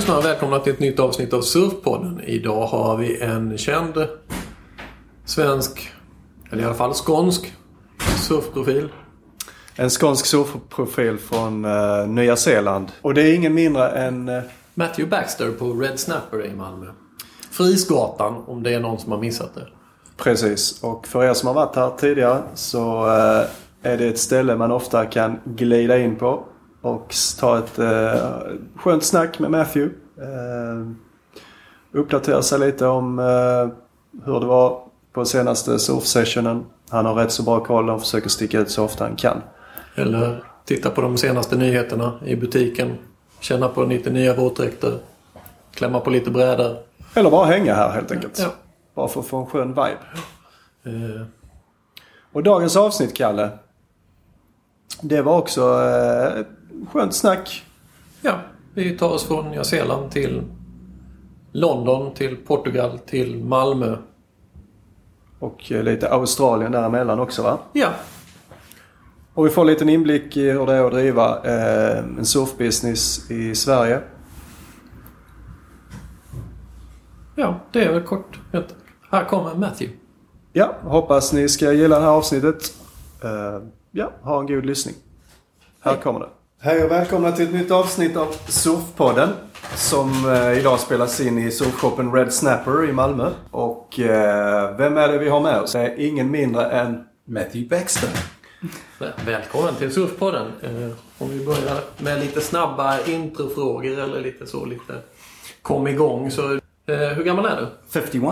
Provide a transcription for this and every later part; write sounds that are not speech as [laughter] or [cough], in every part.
lyssnare och välkomna till ett nytt avsnitt av Surfpodden. Idag har vi en känd svensk, eller i alla fall skånsk, surfprofil. En skånsk surfprofil från uh, Nya Zeeland. Och det är ingen mindre än... Uh... Matthew Baxter på Red Snapper i Malmö. Frisgatan, om det är någon som har missat det. Precis. Och för er som har varit här tidigare så uh, är det ett ställe man ofta kan glida in på och ta ett uh, skönt snack med Matthew. Uh, uppdatera sig lite om uh, hur det var på senaste surfsessionen. Han har rätt så bra koll och försöker sticka ut så ofta han kan. Eller titta på de senaste nyheterna i butiken. Känna på lite nya våtdräkter. Klämma på lite brädor. Eller bara hänga här helt enkelt. Ja. Bara för att få en skön vibe. Uh, och dagens avsnitt, Kalle. Det var också eh, skönt snack. Ja, vi tar oss från Nya Zeeland till London, till Portugal, till Malmö. Och eh, lite Australien däremellan också va? Ja. Och vi får en liten inblick i hur det är att driva eh, en surfbusiness i Sverige. Ja, det är väl kort. Här kommer Matthew. Ja, hoppas ni ska gilla det här avsnittet. Uh, ja, ha en god lyssning. Här Hej. kommer det. Hej och välkomna till ett nytt avsnitt av Surfpodden. Som uh, idag spelas in i surfshoppen Red Snapper i Malmö. Och uh, vem är det vi har med oss? Det är ingen mindre än Matthew Baxter. Välkommen till Surfpodden. Eh, om vi börjar med lite snabba introfrågor eller lite så lite kom igång. Så, eh, hur gammal är du? 51.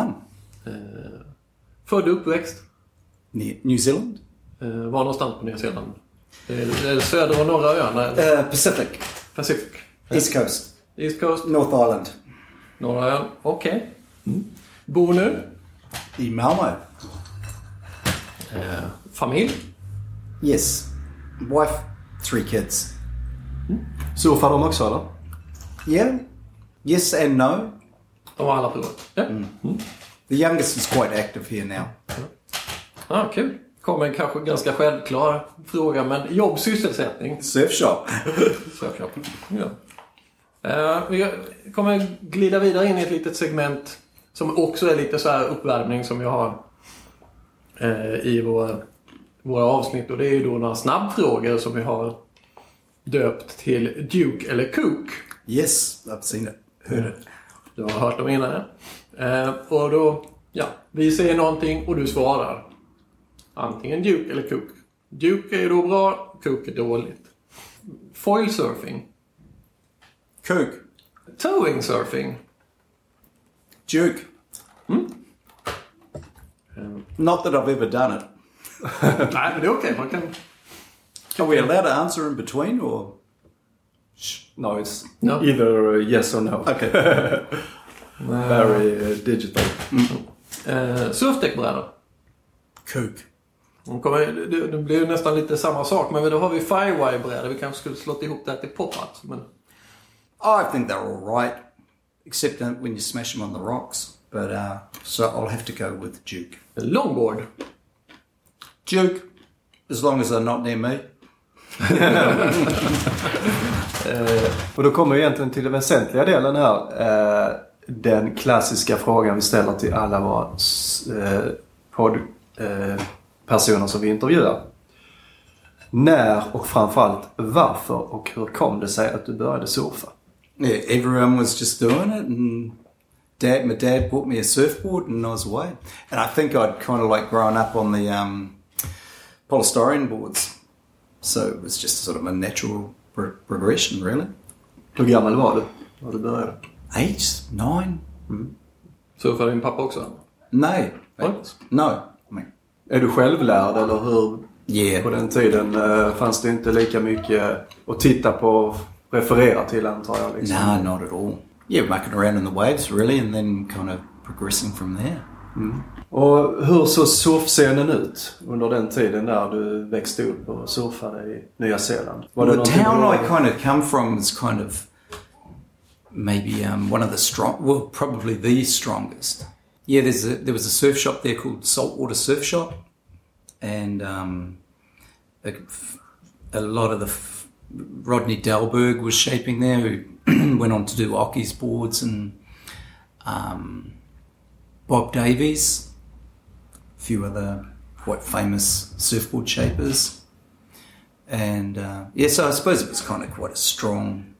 Eh, född och uppväxt? New Zealand. Eh, var någonstans på Nya Zeeland? Eh, är det söder och norra öarna? eller Uh, Pacific. Pacific? East Coast. East Coast? North Island. Norra ön? Okej. Mm. Bor nu? I Malmo. Eh, familj? Yes. Wife, three kids. surfar de också eller? Yeah. Yes and no. De har alla provat? Ja. The youngest is quite active here now. Ah, kul. Kommer en kanske ganska självklar fråga, men jobb, sysselsättning? Surf shop. Surfshop. Ja. Eh, vi kommer glida vidare in i ett litet segment som också är lite så här uppvärmning som jag har eh, i våra, våra avsnitt. Och det är ju då några snabbfrågor som vi har döpt till Duke eller Cook. Yes, I've seen it. It. Du har hört dem innan. Eh, och då, ja, vi säger någonting och du svarar. Antingen Duke eller Cook. Duke är ju då bra, Cook är dåligt. Foil surfing. Cook. Towing surfing. Duke. Not that I've ever done it. [laughs] Nej, men det är okej. Man kan... Are we allowed to answer in between or? No, it's No. either yes or no. Okay. [laughs] Very uh, digital. Eh, surfdäckbrädor. Cook. Kommer- Det, det blir ju nästan lite samma sak. Men då har vi Firewire-brädor. Vi kanske skulle slått ihop det här till pop-ups. Men I think they're all right, except when you smash them on the rocks. But uh, so I'll have to go with Duke. longboard. Duke, as long as they're not near me. Och då kommer vi egentligen till den väsentliga delen här. Eh, den klassiska frågan vi ställer till alla våra eh, eh, personer som vi intervjuar. När och framförallt varför och hur kom det sig att du började surfa? Yeah, everyone was just doing it, and dad, my dad bought me a surfboard, and I was away. And I think I'd kind of like grown up on the um, polystyrene boards, so it was just sort of a natural pro- progression, really. Hur gammal var du när du började? Age nine? Surfar din pappa också? No, What? no. Är du självlärd eller hur? yeah, På den tiden eh, fanns det inte lika mycket att titta på och referera till antar jag. Liksom. no, not at all. Yeah, mucking around in the waves, really, and then kind of progressing from there. Och hur såg surfscenen ut under den tiden när du växte upp och surfade i Nya Zeeland? Var Well, the town I kind of come from was kind of maybe um, one of the strong, well, probably the strongest. Yeah, there's a, there was a surf shop there called Saltwater Surf Shop, and um, a, a lot of the f- Rodney Dahlberg was shaping there, who [clears throat] went on to do Occy's boards and um, Bob Davies, a few other quite famous surfboard shapers. And uh, yeah, so I suppose it was kind of quite a strong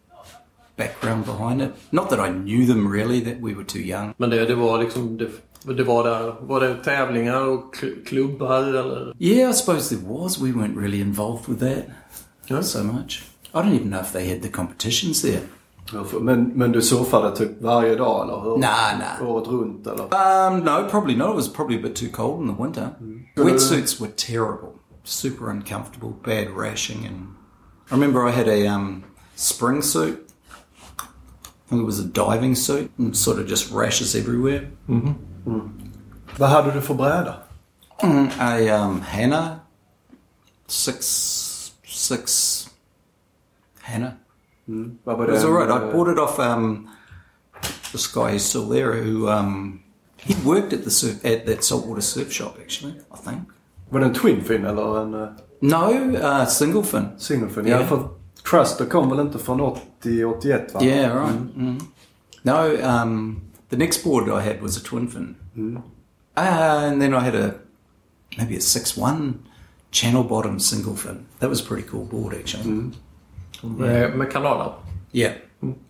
background behind it. Not that I knew them really, that we were too young. Men det, det var liksom, det, det var där, var det tävlingar och kl- klubbar eller? Yeah, I suppose there was. We weren't really involved with that Ja. so much. I don't even know if they had the competitions there. Ja, för- Men, men du surfade typ varje dag eller hur? Nah, nah. Året runt eller? Um, no, probably not. It was probably a bit too cold in the winter. Wetsuits were terrible, super uncomfortable, bad rashing, and I remember I had a um, spring suit. It was a diving suit, and sort of just rashes everywhere. Vad hade du för bräda? A um, Hannah, six six Hannah. Vad var It was det? alright. I bought it off um, this guy who's still there who um, he worked at the surf, at that saltwater surf shop actually. I think. Var det en twin fin eller en uh, No, uh, single fin. single fin? Ja, för Truster kom väl inte från 80-81 va? Yeah, right. Mm. No, um, the next board I had was a twin fin. Uh, and then I had a maybe a six one channel bottom single fin. That was a pretty cool board actually. Med, med kanaler? Yeah.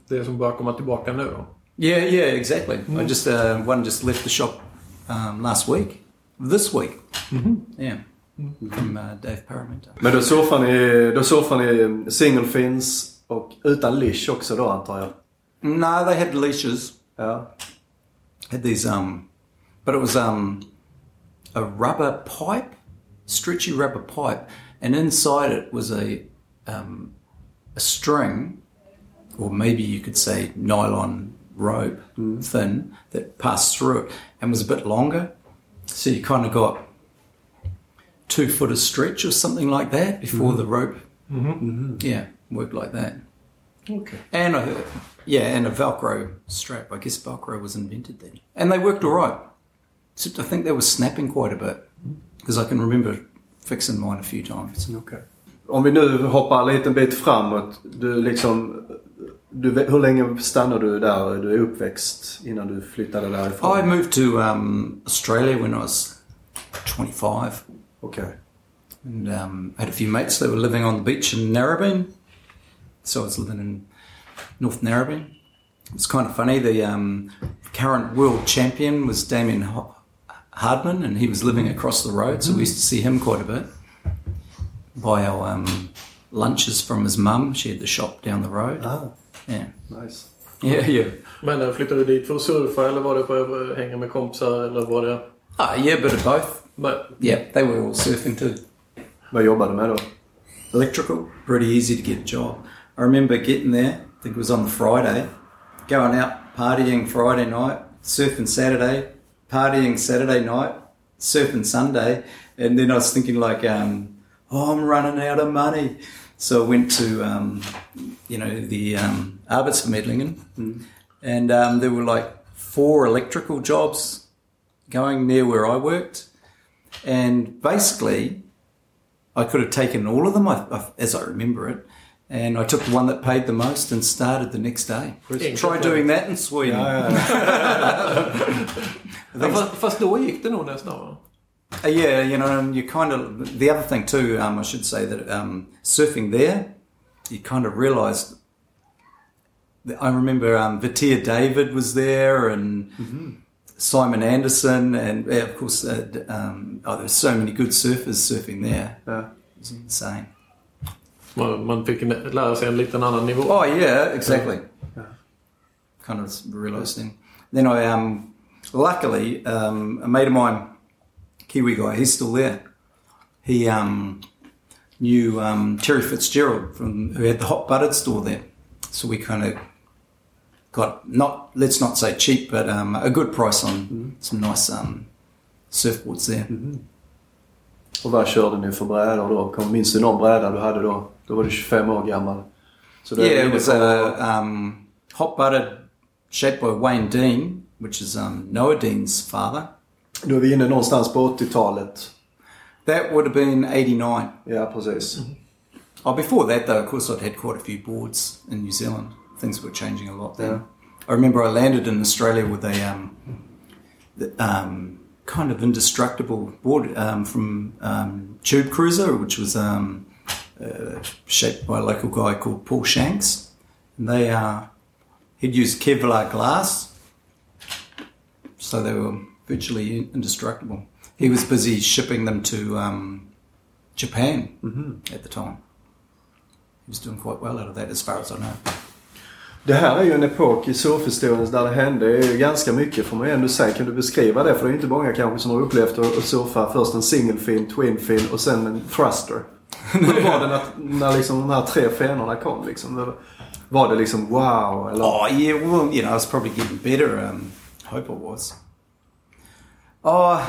Det som börjar komma tillbaka nu då? Yeah, yeah, exactly. I just uh, one just left the shop um, last week, this week. Yeah, from uh, Dave Paraminter. Men då surfar ni, då surfar ni single fins och utan leash också då antar jag? No, they had leashes. Ja. Had these, um, but it was um, a rubber pipe, stretchy rubber pipe, and inside it was a um, a string, or maybe you could say nylon rope, thin that passed through it and was a bit longer. So you kind of got two foot of stretch or something like that before the mm-hmm. rope. Mm-hmm. Mm-hmm. Yeah, worked like that. Okay. And I, yeah, and a Velcro strap. I guess Velcro was invented then, and they worked all right. Except I think they were snapping quite a bit because I can remember fixing mine a few times. Okay. Om vi nu hoppar en liten bit framåt. Du liksom, du, hur länge stannade du där du är uppväxt innan du flyttade därifrån? I moved to um, Australia when I was 25, Okej. and um, I had a few mates that were living on the beach in Narrabeen. So I was living in North Narrabeen. It's kind of funny. The um, current world champion was Damien Ho- Hardman, and he was living across the road, so we used to see him quite a bit. Buy our um, lunches from his mum. She had the shop down the road. Ah, Yeah, nice. yeah, yeah. Men flyttade du dit för att surfa eller var det för att hänga med kompisar eller var det... Ah, yeah, a bit of both. Men, Yeah, they were all surfing too. Vad jobbar du med då? electrical, pretty easy to get a job. I remember getting there, I think it was on the Friday, going out partying Friday night, surfing Saturday, partying Saturday night, surfing Sunday, and then I was thinking like, um, oh, I'm running out of money. So I went to, um, you know, the um, Arbeitsvermedlingen, and um, there were like four electrical jobs going near where I worked, and basically I could have taken all of them I, I, as I remember it, and I took the one that paid the most and started the next day. Try doing that in Sweden. Ja, ja, ja, fast, då gick det nog nästan va? Yeah, you know, and you kind of the other thing too. Um, I should say that um, surfing there, you kind of realised. that- I remember um, Vetea David was there, and Simon Anderson, and yeah, of course, uh, um, oh, there's so many good surfers surfing there. ja. It was insane. Man, man fick nä- lära sig en liten annan nivå. Oh yeah, exactly. Yeah. Kind of realising. Then I um, luckily um, a mate of mine, Kiwi guy, he's still there. He um, knew um, Terry Fitzgerald from who had the hot buttered store there, so we kind of got not let's not say cheap, but um, a good price on some nice um, surfboards there. Och vad körde ni för brädor då? Kom- Minns du någon bräda du hade då? Då var du 25 år gammal. Så då Yeah, it was a um, hot buttered shaped by Wayne Deane, which is um, Noah Deane's father. Då är vi inne någonstans på 80-talet. That would have been 89. Ja, precis. Oh, before that, though, of course, I'd had quite a few boards in New Zealand things were changing a lot then. I remember I landed in Australia with a um, the, um, kind of indestructible board um, from um, Tube Cruiser, which was um, uh, shaped by a local guy called Paul Shanks. And they uh, he'd used Kevlar glass, so they were virtually indestructible. He was busy shipping them to um, Japan at the time. He was doing quite well out of that, as far as I know. Det här är ju en epok i surfhistorien där det hände ju ganska mycket får man ju ändå säga. Kan du beskriva det? För det är inte många kanske som har upplevt att surfa först en single fin, twin fin och sen en thruster. [laughs] Hur var det när, när liksom de här tre fenorna kom liksom? Var det liksom wow? Eller? Oh yeah, well, you know, I was probably getting better. Um, hope I was. Oh,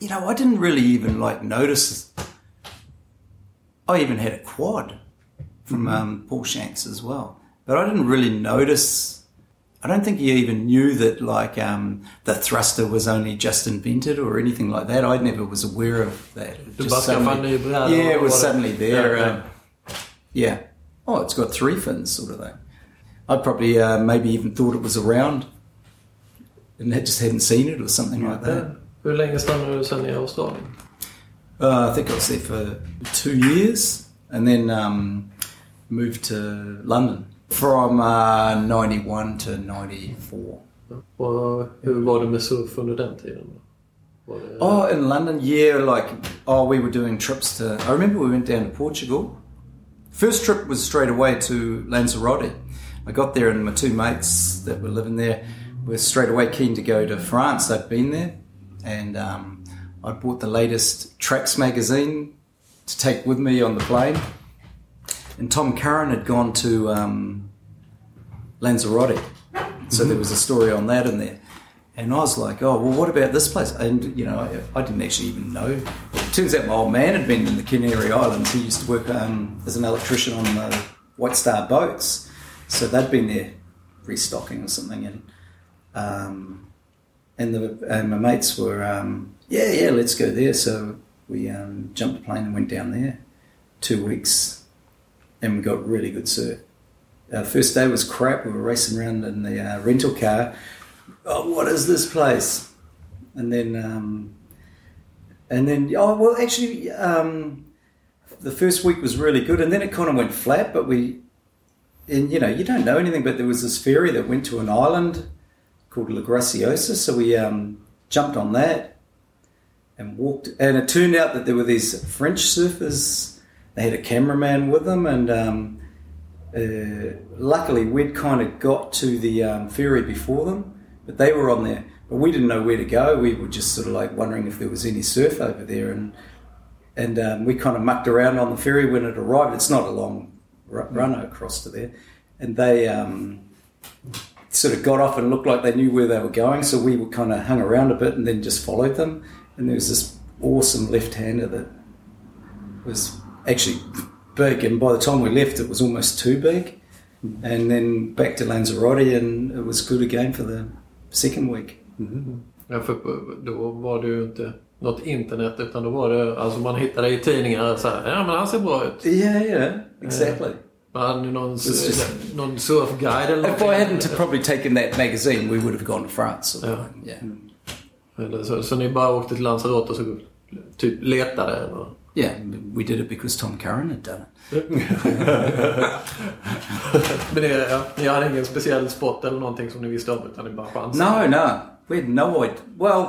you know, I didn't really even like notice. I even had a quad from um, Paul Shanks as well, but I didn't really notice. I don't think he even knew that like um, the thruster was only just invented or anything like that. I never was aware of that. It just bara skaffade en suddenly-? Yeah, it was suddenly there. Um, yeah. Oh, it's got three fins, sort of thing. I probably uh, maybe even thought it was around and had just hadn't seen it or something like that. Hur länge stannade du sen i Australien? Uh, I think I was there for two years and then um, moved to London from uh, 91 to 94. Och hur var det med surf under den tiden? Var det... Oh, in London, yeah, like, oh, we were doing trips to. I remember we went down to Portugal. First trip was straight away to Lanzarote. I got there, and my two mates that were living there were straight away keen to go to France. They'd been there, and um, I bought the latest Tracks magazine to take with me on the plane. And Tom Curren had gone to um, Lanzarote, so there was a story on that in there. And I was like, oh, well, what about this place? And, you know, I, I didn't actually even know. Turns out my old man had been in the Canary Islands. He used to work um, as an electrician on the White Star boats. So they'd been there restocking or something. And um, and, the, and my mates were, um, yeah, yeah, let's go there. So we um, jumped a plane and went down there. Two weeks. And we got really good surf. Our first day was crap. We were racing around in the uh, rental car. Oh, what is this place? And then, um, and then, oh well, actually, um, the first week was really good, and then it kind of went flat. But we, and you know, you don't know anything, but there was this ferry that went to an island called La Graciosa, so we um, jumped on that and walked. And it turned out that there were these French surfers. They had a cameraman with them, and um, uh, luckily we'd kind of got to the um, ferry before them, but they were on there. But we didn't know where to go. We were just sort of like wondering if there was any surf over there, and and um, we kind of mucked around on the ferry when it arrived. It's not a long ru- run across to there, and they um, sort of got off and looked like they knew where they were going. So we were kind of hung around a bit and then just followed them. And there was this awesome left-hander that was actually big, and by the time we left, it was almost too big. And then back to Lanzarote, and it was good again for the second week. Mm-hmm. Ja, för då var det ju inte något internet utan då var det, alltså man hittade i tidningar så här, ja men han ser bra ut. Yeah, yeah, exactly. Man hade ju någon, just- någon surfguide eller If I hadn't probably taken that magazine, we would have gone to France. Or Yeah. yeah. Eller så, så ni bara åkte till Lanzarote och så typ letade eller? Yeah, we did it because Tom Curren had done it. [laughs] Men det, ja, ni hade ingen speciell spot eller någonting som ni visste om utan ni bara chansade? No, no, we had no idea. Well,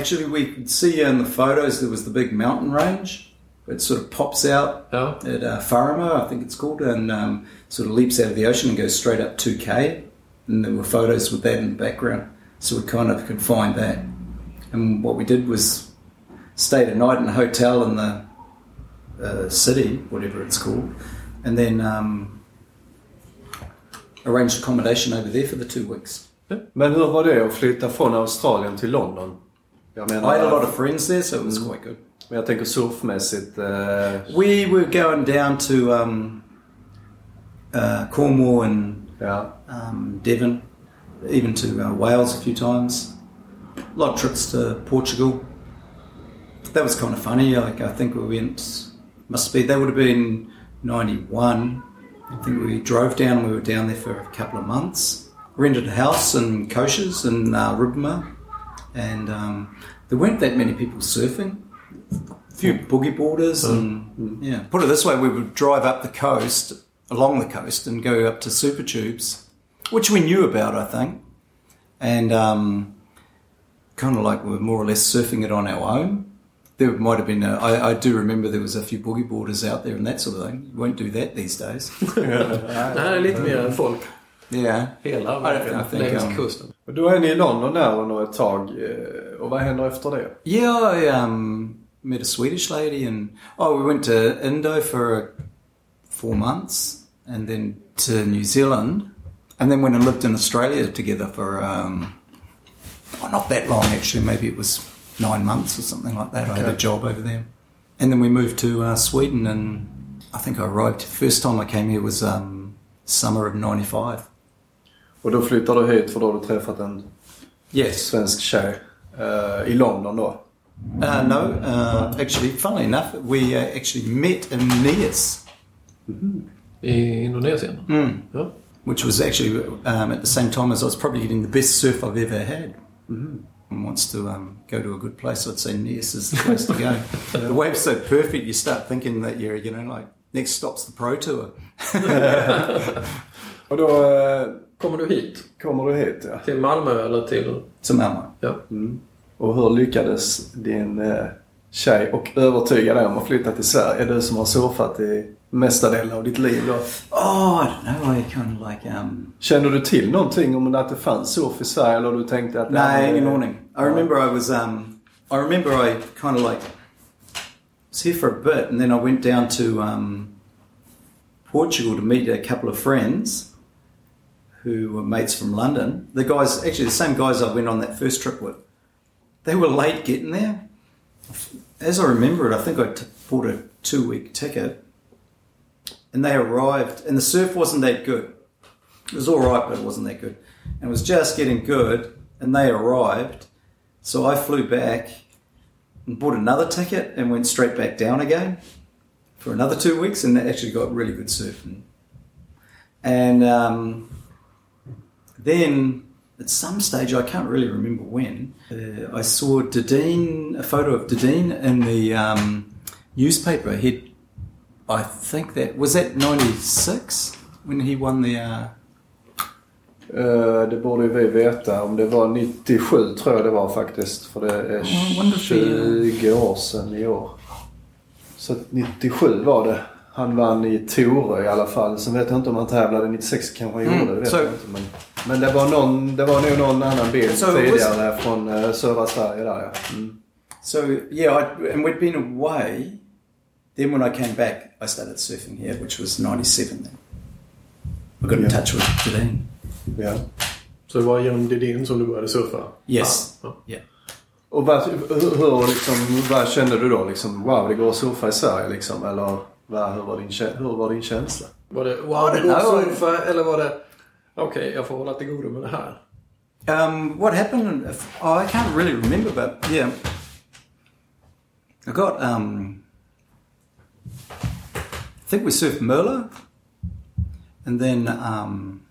actually, we could see in the photos there was the big mountain range. It sort of pops out Ja. at uh, Famara, I think it's called, and um, sort of leaps out of the ocean and goes straight up 2k. And there were photos with that in the background, so we kind of could find that. And what we did was stayed a night in a hotel in the uh, city, whatever it's called, and then um, arranged accommodation over there for the two weeks. Men hur var det att flytta från Australien till London? Jag I had a lot of friends there, so it was quite good. men jag tänker surfmässigt. Eh, We were going down to um, uh, Cornwall and ja. um, Devon, even to uh, Wales a few times. A lot of trips to Portugal. That was kind of funny. Like I think we went, must be that would have been ninety one. I think we drove down and we were down there for a couple of months. Rented a house in Coxos in uh, Ribamar, and um, there weren't that many people surfing. A few boogie boarders, and yeah. Put it this way: we would drive up the coast, along the coast, and go up to Super Tubes, which we knew about, I think, and um, kind of like we were more or less surfing it on our own. There might have been, a, I, I do remember there was a few boogie boarders out there and that sort of thing. You won't do that these days. [laughs] Det här är lite mer folk. yeah. Hela I verkligen think, längs um, kusten. Och Då är ni i London där under ett tag. eh, Och vad händer efter det? Yeah, I um, met a Swedish lady, and oh, we went to Indo for four months, and then to New Zealand, and then went and lived in Australia together for um, well, not that long actually. Maybe it was nine months or something like that. I had a job over there, and then we moved to uh, Sweden, and I think I arrived. First time I came here was um, summer of '95. Och då flyttar du hit för då har du träffat en Yes. svensk tjej eh, i London då. Uh, no, uh, actually, funnily enough, we uh, actually met in Nias. I Indonesien. Mm. Ja. which was actually um, at the same time as I was probably getting the best surf I've ever had. And wants to um, go to a good place, I'd say Nias is the place to go. [laughs] the wave's so perfect, you start thinking that you're, you know, like next stop's the Pro Tour. [laughs] Och då eh, Kommer du hit? kommer du hit ja. Till Malmö eller till... To Malmo. Ja. Och hur lyckades din eh, tjej och övertyga dig om att flytta till Sverige? Du som har surfat i mesta delen av ditt liv då. Oh, I don't know. I kind of like um, Kände du till någonting om att det fanns surf i Sverige eller du tänkte att... Nej, ingen aning. I remember I was, um, I remember I kind of like was here for a bit, and then I went down to um, Portugal to meet a couple of friends who were mates from London. The guys, actually, the same guys I went on that first trip with. They were late getting there. As I remember it, I think I t- bought a two-week ticket, and they arrived, and the surf wasn't that good. It was all right, but it wasn't that good. And it was just getting good, and they arrived. So I flew back and bought another ticket and went straight back down again for another two weeks, and actually got really good surfing. And um, then at some stage, I can't really remember when, uh, I saw Dadine, a photo of Dadine in the um, newspaper. He'd, I think that was that '96 when he won the. Uh, Eh, det borde vi veta. Om det var 97 tror jag det var faktiskt. För det är I wonder if he- 20 år sedan i år. Så att 97 var det. Han vann i Torö i alla fall. Sen vet jag inte om han tävlade 96 kanske han Mm, gjorde. Det vet så- jag inte. Men, men det, var någon, det var nog någon annan bild Så it was- tidigare från uh, södra Sverige där ja. Mm. So yeah, I, and we'd been away. Then when I came back, I started surfing here, which was '97. Then I got in Yeah. touch with Jadine. ja. Så det var genom Didin som du började surfa? Yes. Ja. Yeah. Och vad, hur, hur, liksom, vad kände du då? Liksom, wow, det går att surfa i Sverige liksom. Eller vad, hur, var din, kä- hur var din känsla? Var det wow, I det don't går att know. surfa? Eller var det okej, jag får hålla till godo med det här? Um, what happened? Oh, I can't really remember, but yeah, I got. Um, I think we surfed Merlot, and then um,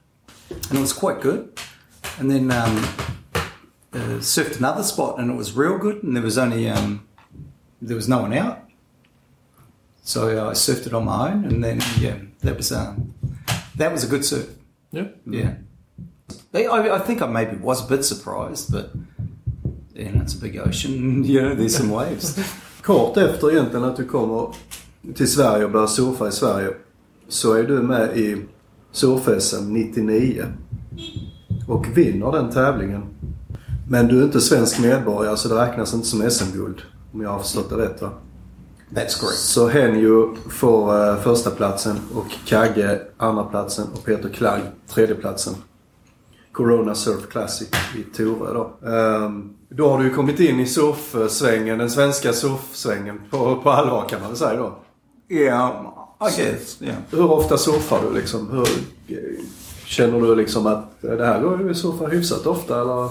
and it was quite good, and then um, uh, surfed another spot, and it was real good, and there was only um, there was no one out, so I surfed it on my own, and then yeah, that was um, that was a good surf. Yeah, Yeah. I, I I think I maybe was a bit surprised, but you know, it's a big ocean. [laughs] You know, there's some waves. Kort efter egentligen att du kommer till Sverige och börjar surfa i Sverige så är du med i surf-SM 99 och vinner den tävlingen. Men du är inte svensk medborgare så det räknas inte som SM-guld om jag har förstått det rätt va? That's correct. Så Henjo får uh, första platsen och Kagge andra platsen och Peter Klang tredje platsen. Corona Surf Classic i Torö då. Ehm, då har du ju kommit in i surfsvängen, den svenska surfsvängen på, på allvar kan man väl säga då. Yeah, I guess. Yeah. Hur ofta surfar du liksom? Hur, känner du liksom att det här går ju att surfa hyfsat ofta eller?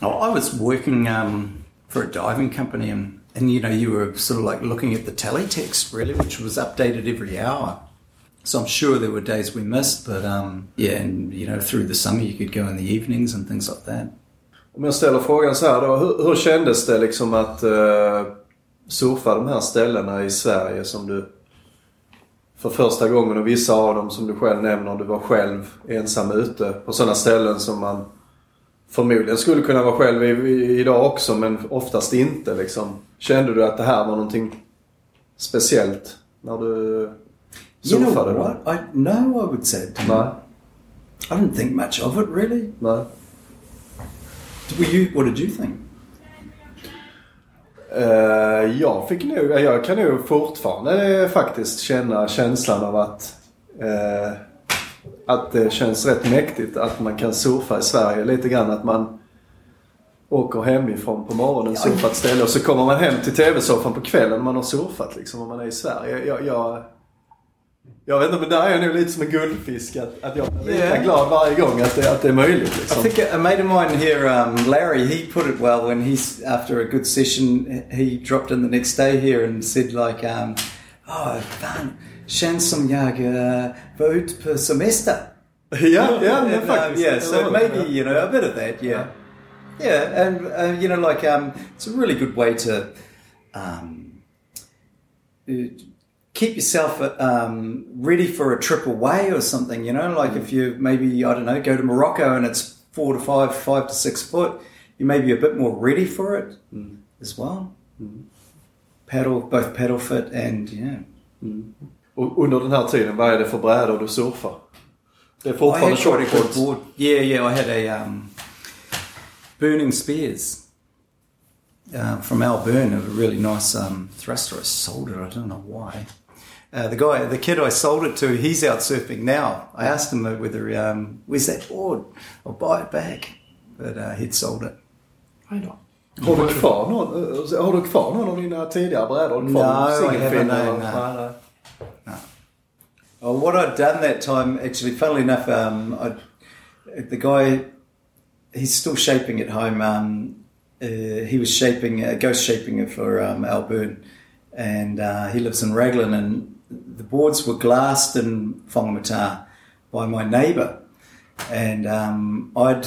Oh, I was working um, for a diving company, and, and you know, you were sort of like looking at the teletext really, which was updated every hour. So I'm sure there were days we missed, but um, yeah, and you know through the summer you could go in the evenings and things like that. Om jag ställer frågan så här då. Hur, hur kändes det liksom att uh, surfa de här ställena i Sverige som du för första gången och vissa av dem som du själv nämner, du var själv ensam ute på sådana ställen som man förmodligen skulle kunna vara själv i, i, idag också men oftast inte liksom. Kände du att det här var någonting speciellt när du surfade? You know what? I, no, I would say it. Nej. I didn't think much of it really. Nej. Were you, what did you think? Uh, jag fick nog, jag kan nog fortfarande eh, faktiskt känna känslan av att uh, att det känns rätt mäktigt att man kan surfa i Sverige. Lite grann att man åker hemifrån på morgonen, surfar ett ställe och så kommer man hem till TV-soffan på kvällen när man har surfat liksom och man är i Sverige. Jag, jag, jag vet inte men där är jag nog lite som en guldfisk att, att jag lika Yeah. glad varje gång att det, att det är möjligt liksom. I think a mate of mine here, um, Larry, he put it well when he's after a good session, he dropped in the next day here and said like, um, "Oh, fan, känns som jag uh, var ute på semester." [laughs] yeah, ja men And, faktiskt. yeah, so maybe you know a bit of that, yeah, yeah, and uh, you know, like um, it's a really good way to um, uh, keep yourself um, ready for a trip away or something. You know, like if you maybe I don't know go to Morocco and it's four to five, five to six foot, you may be a bit more ready for it as well. Paddle, both paddle fit and yeah. Och under den här tiden, vad är det för brädor du surfar? Det är I fortfarande had quite a shortboards? board. Yeah, yeah. I had a um, Burning Spears uh, from Al Byrne, a really nice um, thruster. I sold it. I don't know why. Uh, the guy, the kid I sold it to, he's out surfing now. I asked him whether um, where's that board? I'll buy it back, but uh, he'd sold it. Aj då. Har du kvar någon, har du kvar någon av dina tidigare brädor? Har du kvar No, någon I singelfin haven't, eller- no, no. Nej, nej. Oh, what I'd done that time, actually, funnily enough, um, I'd, the guy, he's still shaping at home. Um, uh, he was shaping, uh, ghost shaping it for um, Al Byrne, and uh, he lives in Raglan. And the boards were glassed in Whangamata by my neighbour, and um, I'd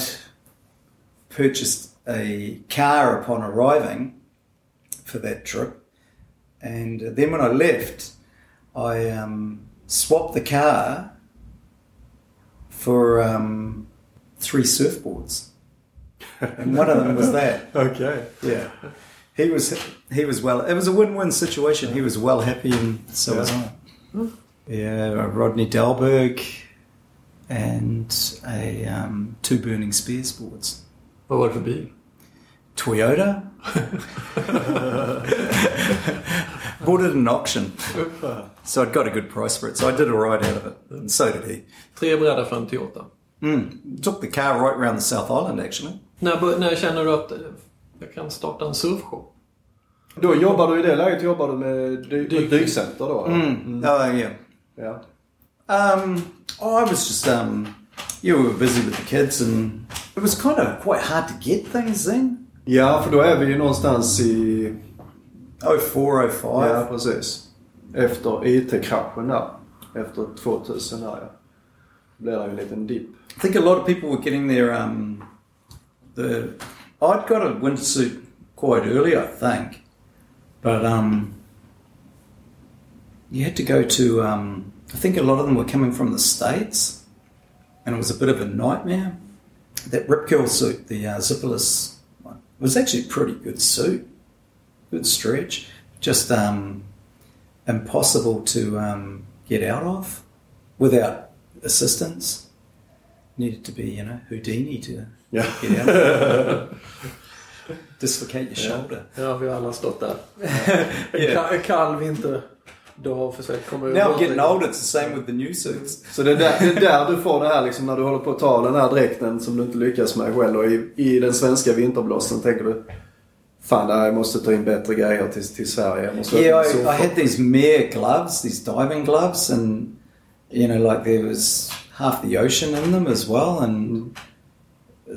purchased a car upon arriving for that trip, and then when I left, I um, swapped the car for um, three surfboards, and one of them was that. [laughs] okay. Yeah, he was he was well. It was a win-win situation. He was well happy, and so was I. Yeah, Rodney Dahlberg and a um, two Burning Spears boards. Var det för bil? Toyota. [laughs] Bought it at an auction. So I'd got a good price for it. So I did a ride out of it. And so did he. Tre brädor för en Toyota. Mm. Took the car right around the South Island actually. När, bör- när känner du att jag kan starta en surfshop? Då jobbar du i det läget jobbar du med dy- Dyk- dykcenter då? eller? Mm. Oh yeah. Ja. Um, oh, I was just um, you were busy with the kids, and it was kind of quite hard to get things then. ja, för då är vi ju någonstans i... Oh four, oh five. Ja, precis. Efter IT-kraschen där. Efter 2000 där ja. Blir det ju en liten dipp. I think a lot of people were getting their um, the. I'd got a windsuit quite early, I think, but um, you had to go to. Um, I think a lot of them were coming from the states, and it was a bit of a nightmare. That Rip Curl suit, the uh, zipperless one, was actually a pretty good suit, good stretch, just um, impossible to um, get out of without assistance needed to be, you know, Houdini to Ja. get out. [laughs] Dislocate your shoulder. Ja, vi har alla stått där. [laughs] Yeah. en kall vinterdag och försökt komma Now getting old, it's the same with the new suits. Så det är, där, det är där du får det här liksom när du håller på att ta den här dräkten som du inte lyckas med själv och i, i den svenska vinterblåsten tänker du Fan, jag måste ta in bättre grejer till, till Sverige. Jag måste Yeah, I, I surfar." had these mere gloves, these diving gloves, and you know, like there was half the ocean in them as well, and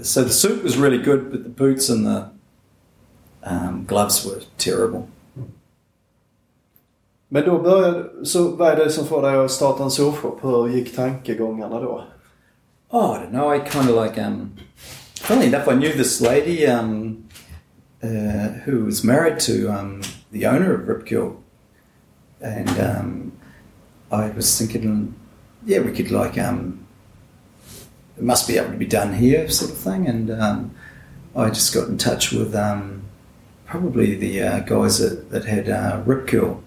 so the suit was really good, but the boots and the um, gloves were terrible. Men då började, så vad är det som får dig att starta en surfshop? Hur gick tankegångarna då? Oh, I don't know. I kind of like um. Funnily enough, I knew this lady um, uh, who was married to um, the owner of Rip Curl, and um, I was thinking, yeah, we could like um, it must be able to be done here, sort of thing. And um, I just got in touch with um, probably the uh, guys that, that had uh, Rip Curl,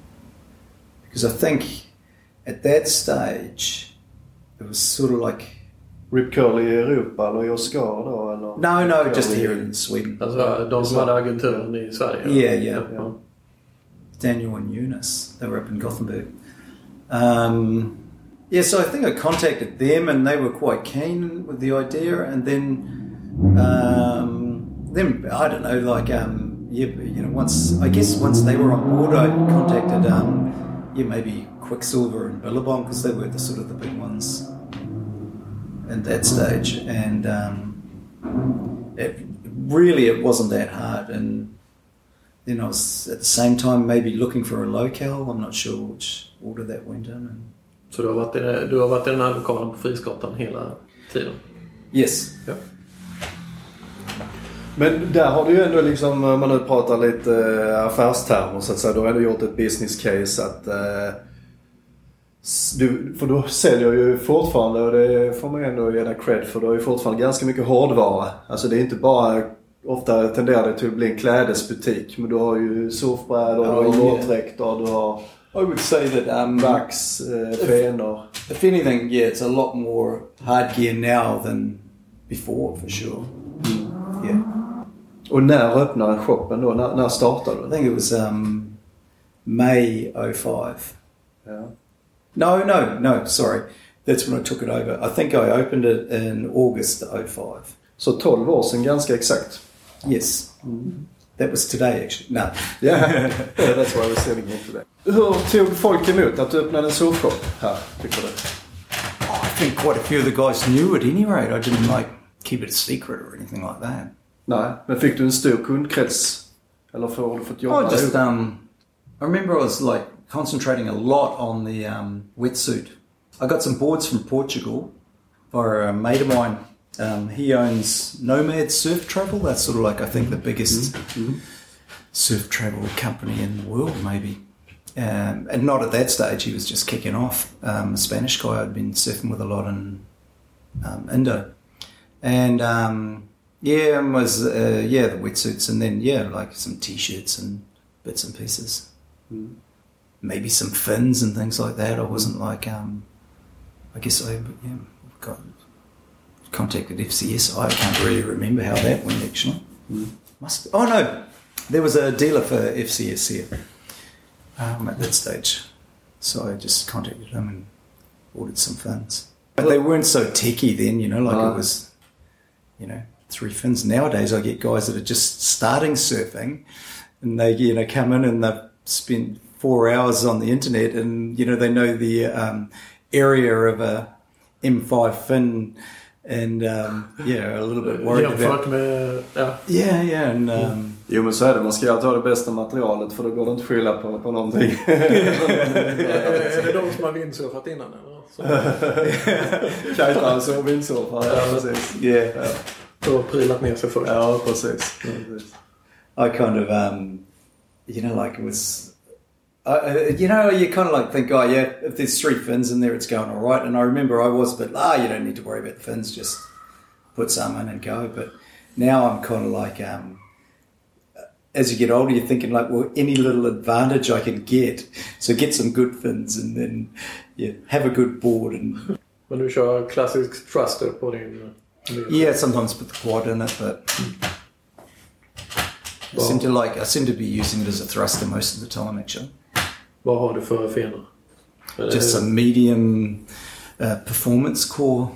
because I think at that stage it was sort of like Rip Curl i Europa eller i Hossegor då eller? no, no, just here in Sweden. Alltså de som hade agenturen i Sverige? Yeah, yeah. Ja. Daniel and Eunice. They were up in Gothenburg. Um, yeah, so I think I contacted them, and they were quite keen with the idea. And then, um, then I don't know, like um, yeah, you know, once I guess once they were on board, I contacted um, yeah maybe Quiksilver and Billabong because they were the sort of the big ones at that stage, and um, it really it wasn't that hard and then I was at the same time maybe looking for a locale. I'm not sure which order that went in. And Så du har, varit i, du har varit i den här lokalen på Frisgatan hela tiden? yes, Ja. Men där har du ju ändå liksom, om man nu pratar lite eh, affärstermer så att säga, du har ändå gjort ett business case att eh, du, för du säljer ju fortfarande och det får man ju ändå ge dig cred för. Du har ju fortfarande ganska mycket hårdvara. Alltså det är inte bara, ofta tenderar det till att bli en klädesbutik. Men du har ju surfbrädor, du har våtdräkter, du har I would say that um, vax, eh, fenor. if anything, yeah, it's a lot more hard gear now than before for sure. Yeah, Och när öppnade shoppen då? När, när startade I think it was um, May 05. Ja. No, no, no, sorry. That's when I took it over. I think I opened it in August 05. Så 12 år sedan ganska exakt. Yes. That was today actually. No. [laughs] Yeah, that's why we're sitting here today. Hur tog folk emot att du öppnade en surfshop här, tycker du? Oh, I think quite a few of the guys knew at any rate. I didn't like keep it a secret or anything like that. Nej, men fick du en stor kundkrets? Eller har du fått jobba Oh, just um, I remember I was like concentrating a lot on the um, wetsuit. I got some boards from Portugal by a mate of mine. Um, he owns Nomad Surf Travel. That's sort of like I think the biggest surf travel company in the world, maybe. Um, and not at that stage. He was just kicking off. Um, a Spanish guy I'd been surfing with a lot in um, Indo, and um, yeah, and was uh, yeah the wetsuits, and then yeah like some t-shirts and bits and pieces, maybe some fins and things like that. I wasn't like um, I guess I yeah got contacted FCS. I can't really remember how that went actually. Must oh no, there was a dealer for FCS here um, at that stage, so I just contacted him and ordered some fins. But they weren't so techy then, you know, like it was, you know, three fins. Nowadays, I get guys that are just starting surfing, and they you know come in and they've spent four hours on the internet, and you know they know the um, area of a M5 fin, and um, yeah, a little bit worried Jämfört about. med... Ja. Yeah, yeah, and um, Jo men så är det. Man ska alltid ha det bästa materialet för då går det inte att skylla på, på någonting. Är det de som har vindsurfat innan eller? Så, Kajtare och vindsurfare. Ja, precis. yeah. [laughs] så prylat ner sig först. Ja, precis. precis. I kind of, um, you know, like it was, uh, uh, you know, you kind of like think, oh yeah, if there's three fins in there, it's going all right. And I remember I was, but ah, you don't need to worry about the fins, just put some in and go. But now I'm kind of like, um, as you get older, you're thinking like, well, any little advantage I can get, so get some good fins and then yeah, have a good board and [laughs] Men du kör klassisk thruster på din... din- yeah, sometimes put the quad in it, but. I seem to like. I seem to be using it as a thruster most of the time, actually. Vad har du för fenor? Är det Just a medium uh, performance core.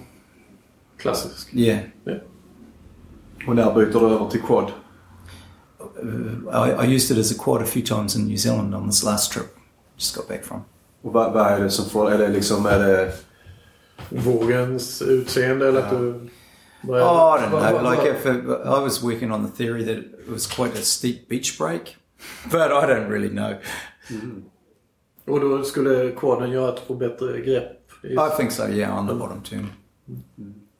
Klassisk. Yeah, Och när byter du över till quad? uh, I, I used it as a quad a few times in New Zealand on this last trip. Just got back from. Och vad, vad är det som får... Är det liksom... Är det, Vågens utseende eller att du... vad är- Oh, I don't vad- know. vad- Like if it, I was working on the theory that it was quite a steep beach break, [laughs] but I don't really know. Och då skulle quaden göra att få bättre grepp? i- I think so, yeah, on the bottom turn.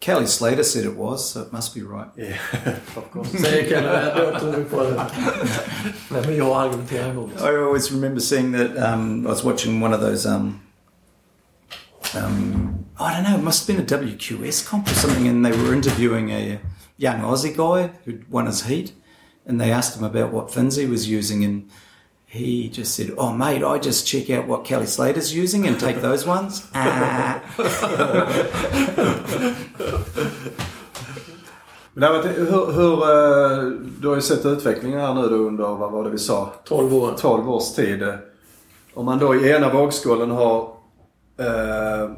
Kelly Slater said it was, so it must be right. Yeah, [laughs] of course. Säger Kenny. Då tror vi på det. Nej, men jag argumenterar emot. I always remember seeing that. Um, I was watching one of those. Um, um, I don't know. It must have been a WQS comp or something, and they were interviewing a young Aussie guy who'd won his heat, and they asked him about what fins he was using, and he just said, "Oh, mate, I just check out what Kelly Slater's using and take those ones." [laughs] Ah. Men det har varit, hur, hur, eh, du har ju sett utvecklingen här nu då under, vad var det vi sa? 12 år. 12 års tid. Om man då i ena vågskålen har eh,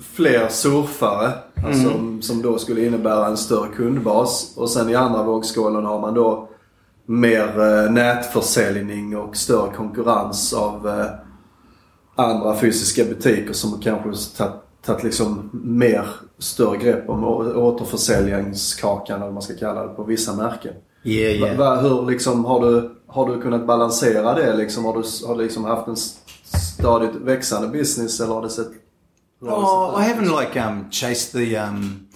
fler surfare, alltså, som då skulle innebära en större kundbas. Och sen i andra vågskålen har man då mer eh, nätförsäljning och större konkurrens av eh, andra fysiska butiker som kanske tagit liksom mer större grepp om återförsäljningskakan eller vad man ska kalla det på vissa märken. Yeah, Va, yeah. va, hur liksom, har, du, har du kunnat balansera det? Liksom, har du har du liksom haft en stadigt växande business eller har det sett... Oh, I haven't like um, chased the um,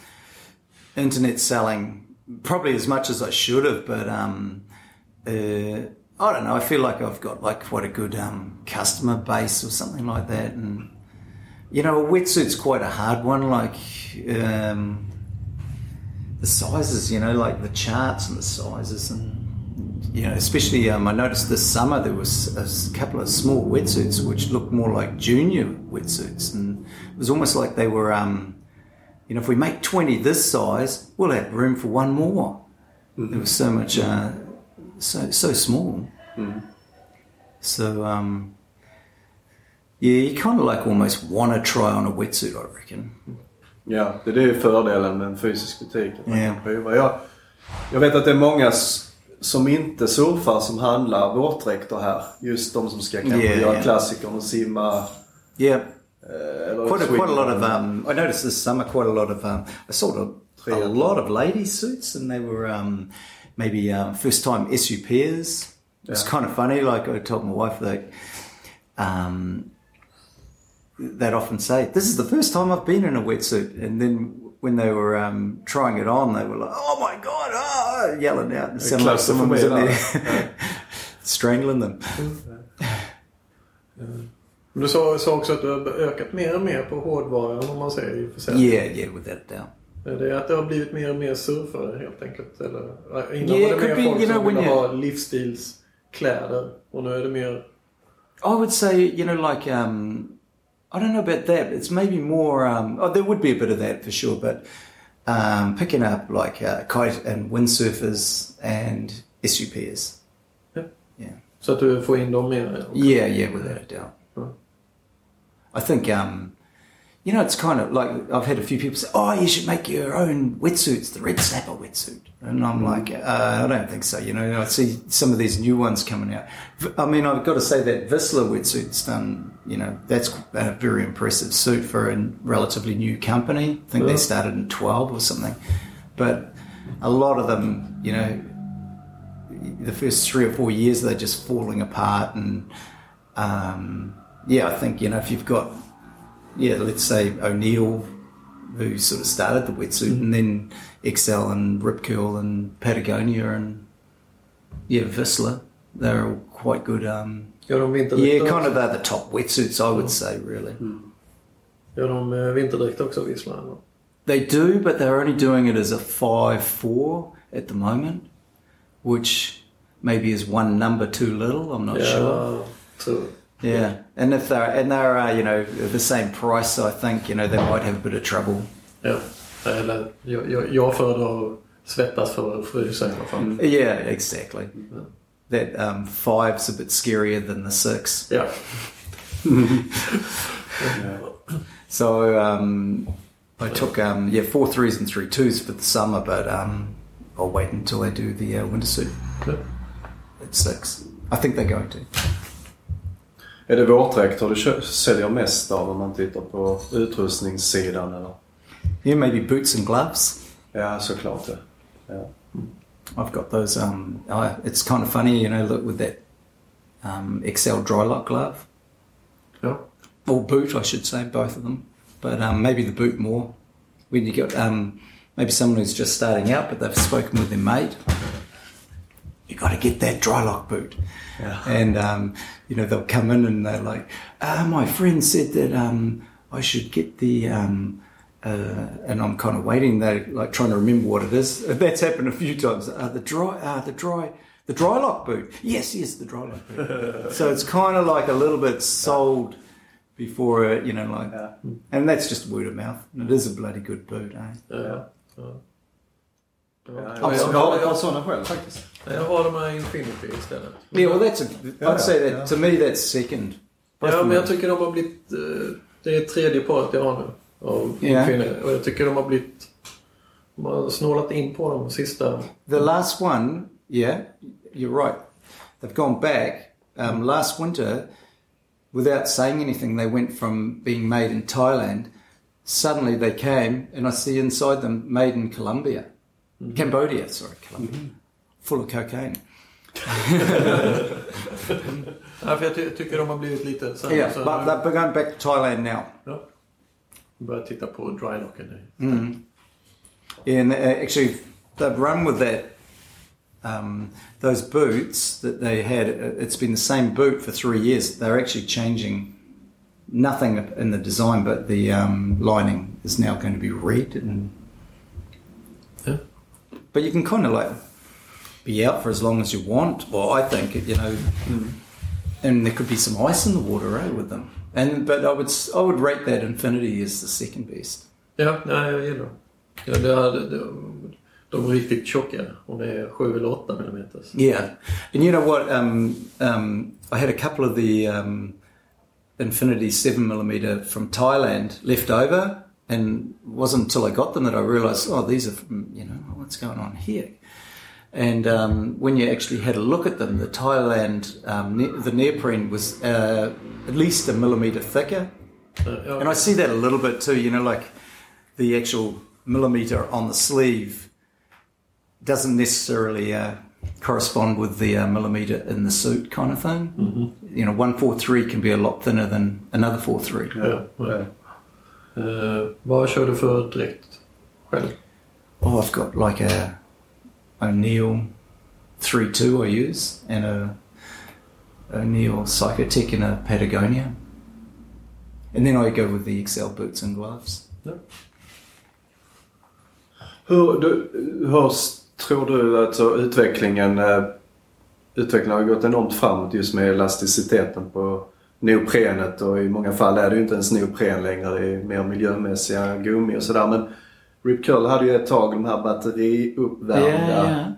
internet selling probably as much as I should have, but um, uh, I don't know. I feel like I've got like quite a good um, customer base or something like that, and you know, a wetsuit's quite a hard one. Like um, the sizes, you know, like the charts and the sizes and. You know, especially um, I noticed this summer there was a couple of small wetsuits which looked more like junior wetsuits, and it was almost like they were, um, you know, if we make twenty this size, we'll have room for one more. There was so much, uh, so so small. So um, yeah, you kind of like almost want to try on a wetsuit, I reckon. Ja, det är fördelen med fysisk butik. Att man Ja. kan prova. Jag, jag vet att det är många s- som inte surfar som handlar våtdräkter här. Just de som ska kanske Ja, göra ja. klassikern och simma. Yeah, Eller quite a, quite a lot of. Um, I noticed this summer quite a lot of. Um, I saw a, a lot of ladies suits, and they were um, maybe um, first time SUPers. It's Yeah. kind of funny. Like I told my wife that. Um, they'd often say, "This is the first time I've been in a wetsuit," and then when they were um, trying it on, they were like, "Oh my god!" Ah, yelling out. It sounded like someone was in there [laughs] strangling them. Du sa, sa också att du har ökat mer och mer på hårdvaran om man säger i försäljning. Yeah, yeah, a doubt. Är det att det har blivit mer och mer surfare helt enkelt? Eller, innan Yeah, var det mer be, folk you know, som ville ha livsstilskläder. Och nu är det mer... I would say, you know, like um, I don't know about that. It's maybe more. Um, oh, there would be a bit of that for sure, but um, picking up like uh, kite and windsurfers and SUPers. Ja. Yeah, Så att du får in dem mer. yeah, yeah, without a doubt. I think, um, you know, it's kind of like I've had a few people say, "Oh, you should make your own wetsuits, the Red Snapper wetsuit," and I'm like, uh, I don't think so. You know, I see some of these new ones coming out. I mean, I've got to say that Vissla wetsuit's done. You know, that's a very impressive suit for a relatively new company. I think they started in 12 or something, but a lot of them, you know, the first three or four years they're just falling apart and um, yeah i think you know if you've got yeah let's say o'neill who sort of started the wetsuit and then Xcel and rip curl and patagonia and yeah Vissla they're all quite good um, Gör de vinterdräkter yeah kind of they're the top wetsuits i would say really Gör de vinterdräkter också, Vissla? eller? They do, but they're only doing it as a 5-4 at the moment, which maybe is one number too little. I'm not sure. Ja, tror Yeah, and if they're and they're uh, you know the same price, I think you know they might have a bit of trouble. Yeah, Eller, jag, jag, föredrar svettas för frysa i alla fall. Yeah, exactly. That um, five's a bit scarier than the six. Yeah. [laughs] So um, I took um, yeah four threes and three twos for the summer, but um, I'll wait until I do the uh, winter suit Ja. at six. I think they're going to. Är det du säljer mest av om man tittar på utrustningssidan eller? Yeah, maybe boots and gloves. Ja, såklart det. Ja. I've got those. Um, oh, it's kind of funny, you know, look with that um, Xcel dry lock glove. Ja. or boot, I should say, both of them. But um, maybe the boot more when you got um, maybe someone who's just starting out, but they've spoken with their mate. You got to get that dry lock boot, and um, you know they'll come in and they're like, ah, "My friend said that um, I should get the." Um, uh, and I'm kind of waiting. They're like trying to remember what it is. [laughs] That's happened a few times. Uh, the dry, uh, the dry, the dry lock boot. Yes, yes, the dry lock boot. [laughs] so it's kind of like a little bit sold before it, you know, like, and that's just word of mouth. And it is a bloody good boot, eh? Ja. Ja. Ja. Ja, Ja, jag jag, har ett par jag, sådana själv faktiskt. jag har de här Infinity istället. Yeah, well, that's a. Yeah, I'd say that yeah. to me that's second. Both Ja, of men jag them. tycker de har blivit... eh, Det är tredje paret jag har nu. Av Ja. Infinity. Och jag tycker de har blivit... De har snålat in på de sista... The last one, yeah, you're right. They've gone back. Um, last winter, without saying anything, they went from being made in Thailand. Suddenly they came, and I see inside them made in Colombia, Cambodia. Sorry, Colombia, full of cocaine. [laughs] Ja, för jag ty- tycker de har blivit lite... Så, Yeah, så, but they're going back to Thailand now. ja. Börjar titta på drylocken nu. Mm. And uh, actually, they've run with that. Um, those boots that they had, uh, it's been the same boot for three years. They're actually changing nothing in the design, but the um, lining is now going to be red. And, Yeah. But you can kind of like be out for as long as you want, or I think, you know, and there could be some ice in the water eh, with them. And but I would I would rate that Infinity as the second best. Ja, nej, jag gillar dem. Ja, det hade, de, de är riktigt tjocka. Om är 7 eller 8 millimeters. Yeah, and you know what? Um, um, I had a couple of the um, Infinity seven millimeter from Thailand left over, and it wasn't until I got them that I realised, oh, these are from you know what's going on here. And um, when you actually had a look at them, the Thailand um, ne- the neoprene was uh, at least a millimeter thicker, ja. and I see that a little bit too. You know, like the actual millimeter on the sleeve doesn't necessarily uh, correspond with the uh, millimeter in the suit, kind of thing. Mm-hmm. You know, one four three can be a lot thinner than another four three. Ja, ja. Eh, vad kör du för dräkt själv? Oh, I've got like a O'Neill three two I use, and a O'Neill Psychotech and a Patagonia. And then I go with the XL boots and gloves. Hur, du, hur tror du att utvecklingen, eh, utvecklingen har gått enormt framåt just med elasticiteten på neoprenet och i många fall är det ju inte ens neopren längre. Det är mer miljömässiga gummi och sådär. Men Rip Curl hade ju ett tag de här batteriuppvärmda.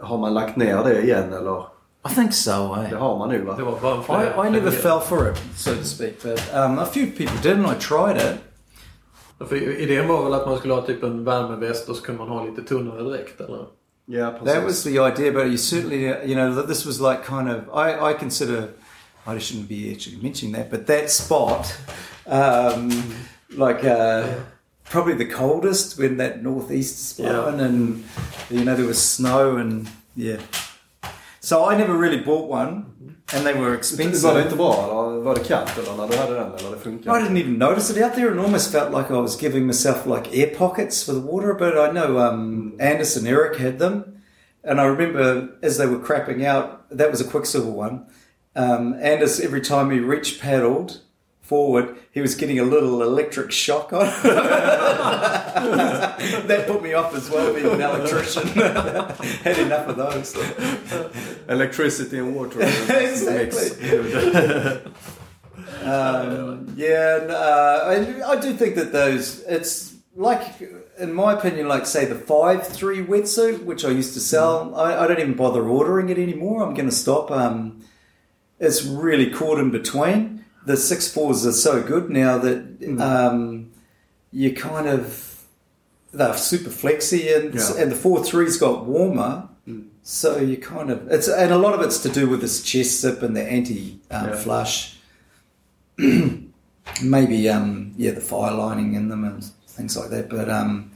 Har man lagt ner det igen eller? I think so. Eh? Det har man nu va? I, I never fell for it, so to speak, but um, a few people did, and I tried it. För idén var väl att man skulle ha typ en värmeväst och så kunde man ha lite tunnare dräkt eller? Ja, precis. That was the idea, but you certainly, you know, this was like kind of. I, I consider, I shouldn't be actually mentioning that, but that spot, um, like uh, probably the coldest when that northeast is blowing, and you know there was snow and yeah. So I never really bought one, and they were expensive. Var det inte bra eller var det kallt eller när du hade den eller det I didn't even notice it out there and almost felt like I was giving myself like air pockets for the water. But I know um, Anders and Eric had them. And I remember as they were crapping out, that was a Quiksilver one. Um, Anders, every time he reach paddled forward, he was getting a little electric shock on. [laughs] that put me off as well, being an electrician. [laughs] had enough of those. Electricity and water. [laughs] Exactly. Um, yeah, and, uh, I, I do think that those, it's like, in my opinion, like say the 5-3 wetsuit, which I used to sell, I, I don't even bother ordering it anymore. I'm going to stop. Um, it's really caught in between. The 6-4s are so good now that um, you kind of, they're super flexy and, Yeah. and the 4-3's got warmer. So you kind of it's and a lot of it's to do with this chest zip and the anti um, Yeah. flush. [clears throat] Maybe um, yeah, the fire lining in them and things like that. But um,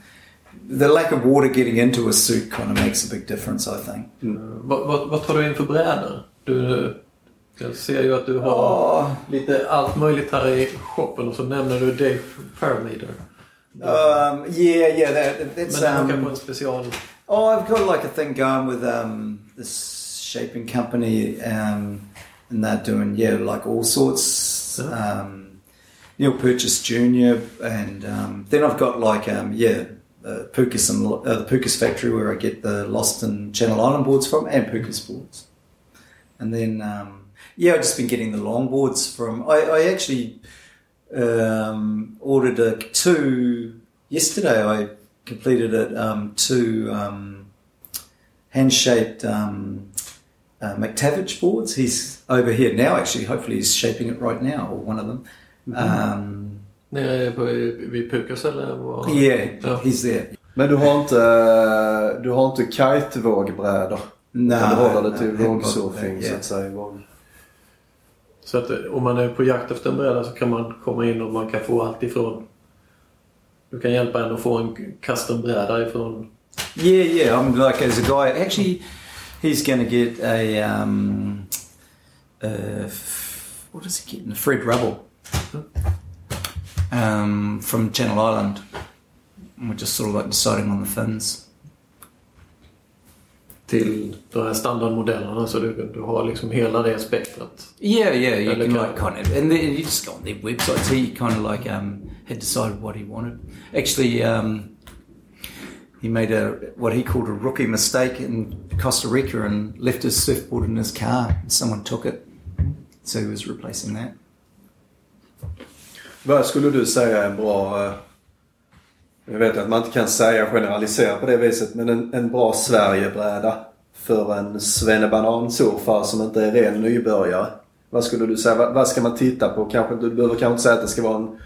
the lack of water getting into a suit kind of makes a big difference, I think. Vad, vad, vad tar du in för brädor? Du, Jag ser ju att du har Oh, lite allt möjligt här i shoppen och så nämner du Dave Parmenter. um, yeah, yeah. That, Men that's den åker på um, en special... Oh, I've got like a thing going with um, this shaping company, um, and they're doing yeah, like all sorts. Yeah. Um, Neil Purchase Jr. and um, then I've got like um, yeah, uh, Pukas and uh, the Pukas factory where I get the Lost and Channel Island boards from, and Pukas boards. And then um, yeah, I've just been getting the long boards from. I, I actually um, ordered a, two yesterday. I completed it. Um, two um, hand-shaped um, uh, McTavish boards. He's over here now. Actually, hopefully he's shaping it right now, or one of them. Um, Nere på, vid Pukas eller? Var? yeah, Ja. he's there. Men du har inte, du har inte kitevågbrädor? No, Utan du håller det till no, vågsurfing så yeah. att säga. Våg. Så att eh, om man är på jakt efter en bräda så kan man komma in och man kan få allt ifrån... Du kan hjälpa en att få en custombräda ifrån... Yeah, yeah. I'm like as a guy. Actually, he's to get a um, uh, what is he getting? Fred Rubble um, from Channel Island. We're just sort of like deciding on the fins. Till de här standardmodellerna så du, du har liksom hela det spektrat. Yeah, yeah. You can like kind of, and then you just go on their websites. He kind of like um, had decided what he wanted. Actually, um, he made a what he called a rookie mistake in Costa Rica and left his surfboard in his car. Someone took it, so he was replacing that. Vad skulle du säga är en bra... eh, Jag vet att man inte kan säga generalisera på det viset men en, en bra Sverigebräda för en svennebanansurfare som inte är ren nybörjare. Vad skulle du säga? Vad, vad ska man titta på? Kanske, du behöver kanske inte säga att det ska vara en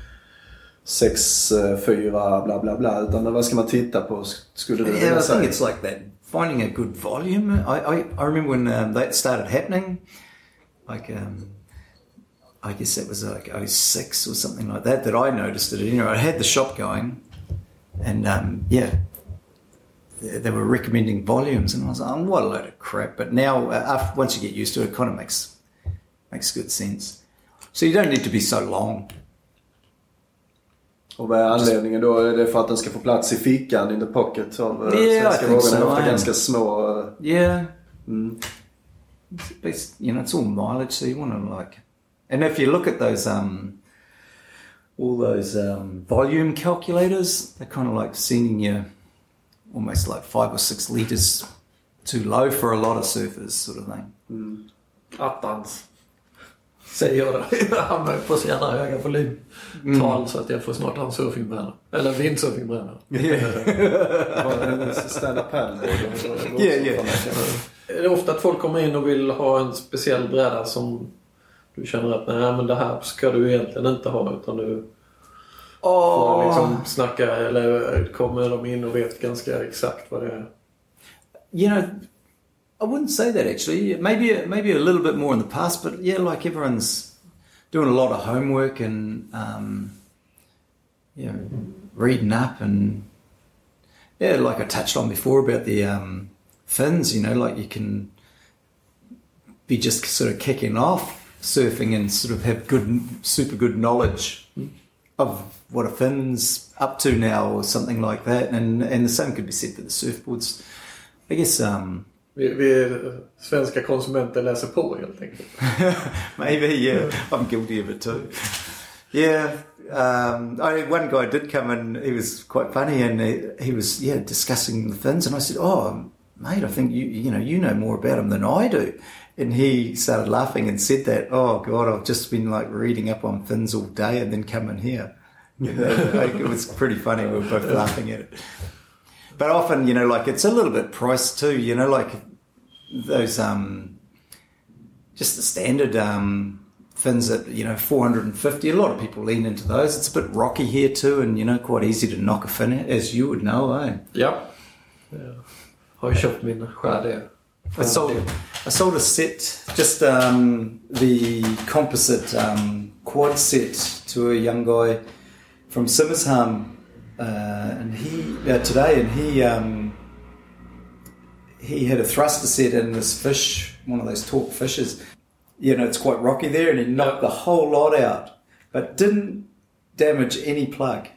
6-4 bla bla bla. Utan vad ska man titta på? Skulle du Yeah, vilja I think säga? it's like that. Finding a good volume. I, I, I remember when um, that started happening, like um, I guess that was like 06 or something like that, that I noticed it. You know, I had the shop going, and um, yeah, they, they were recommending volumes, and I was like, oh, what a load of crap. But now, uh, after, once you get used to it, it kind of makes makes good sense. So you don't need to be so long. Och vad är anledningen då? Är det för att den ska få plats i fickan, in the pocket av uh, Yeah, svenska vågorna? so, ofta ganska små. eh, Yeah, Mm. it's based, you know, it's all mileage, so you want to like, and if you look at those, um, all those um, volume calculators, they're kind of like sending you almost like five or six liters too low for a lot of surfers, sort of thing. Attans. Säger jag då. Han får så jävla höga volymtal så att jag får snart ha en surfingbräda. Eller windsurfingbräda. [laughs] Stand-up paddleboard. Yeah, yeah. Är det ofta att folk kommer in och vill ha en speciell bräda som du känner att nej men det här ska du egentligen inte ha utan du får liksom snacka eller kommer de in och vet ganska exakt vad det är. you know, I wouldn't say that actually. Maybe maybe a little bit more in the past, but yeah, like everyone's doing a lot of homework and um, you know, reading up and yeah, like I touched on before about the um, fins. You know, like you can be just sort of kicking off surfing and sort of have good, super good knowledge of what a fin's up to now or something like that. And and the same could be said for the surfboards. I guess um, Vi, vi svenska konsumenter läser på helt enkelt. [laughs] maybe yeah, I'm guilty of it too. Yeah, um, I, one guy did come and he was quite funny and he, he was yeah discussing the fins and I said, oh mate, I think you you know you know more about them than I do. And he started laughing and said that, oh God, I've just been like reading up on fins all day and then coming here. [laughs] Like, it was pretty funny. We were both laughing at it. But often, you know, like it's a little bit priced too. You know, like those um, just the standard um, fins at you know 450. A lot of people lean into those. It's a bit rocky here too, and you know, quite easy to knock a fin at, as you would know, eh? Ja. Jag har ju köpt min skärde. I sold I sold a set, just um, the composite um, quad set to a young guy from Simrishamn, uh, and he uh, today, and he um, he had a thruster set in this fish, one of those talk fishes. you know, it's quite rocky there, and he knocked the whole lot out, but didn't damage any plug.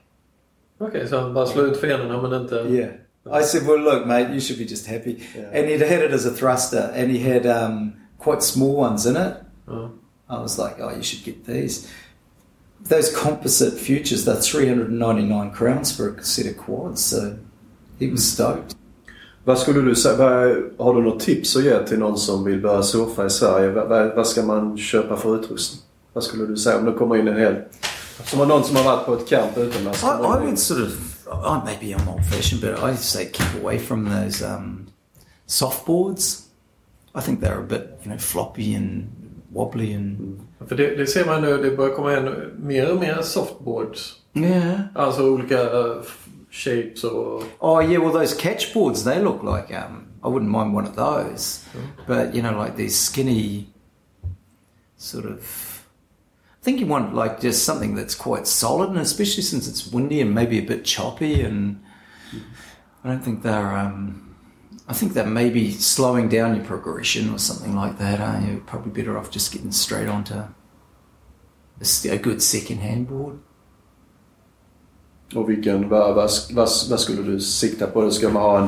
Okej, så han bara slog ut men inte... Yeah. I said, well, look, mate, you should be just happy. Yeah. And he'd had it as a thruster, and he had um, quite small ones in it. Ja. I was like, oh, you should get these. Those composite futures, they're 399 crowns for a set of quads, so he was stoked. Vad skulle du säga? vad- Har du något tips att ge till någon som vill börja surfa i Sverige? Vad, vad, vad ska man köpa för utrustning? Vad skulle du säga om det kommer in en hel... Som har någon som har varit på ett camp utomlands. I, I would sort of, oh, maybe I'm old fashioned, but I say keep away from those um, softboards. I think they're a bit, you know, floppy and wobbly and. För det, det ser man nu, det börjar komma in mer och mer softboards. Yeah. Alltså olika eh, shapes och... Oh, yeah, well, those catchboards, they look like, um, I wouldn't mind one of those. But, you know, like these skinny, sort of. I think you want like just something that's quite solid, and especially since it's windy and maybe a bit choppy, and I don't think they're. Um, I think that maybe slowing down your progression or something like that. Uh, you're probably better off just getting straight onto a good second-hand board. Och vilken, vad skulle du sikta på? Ska man ha en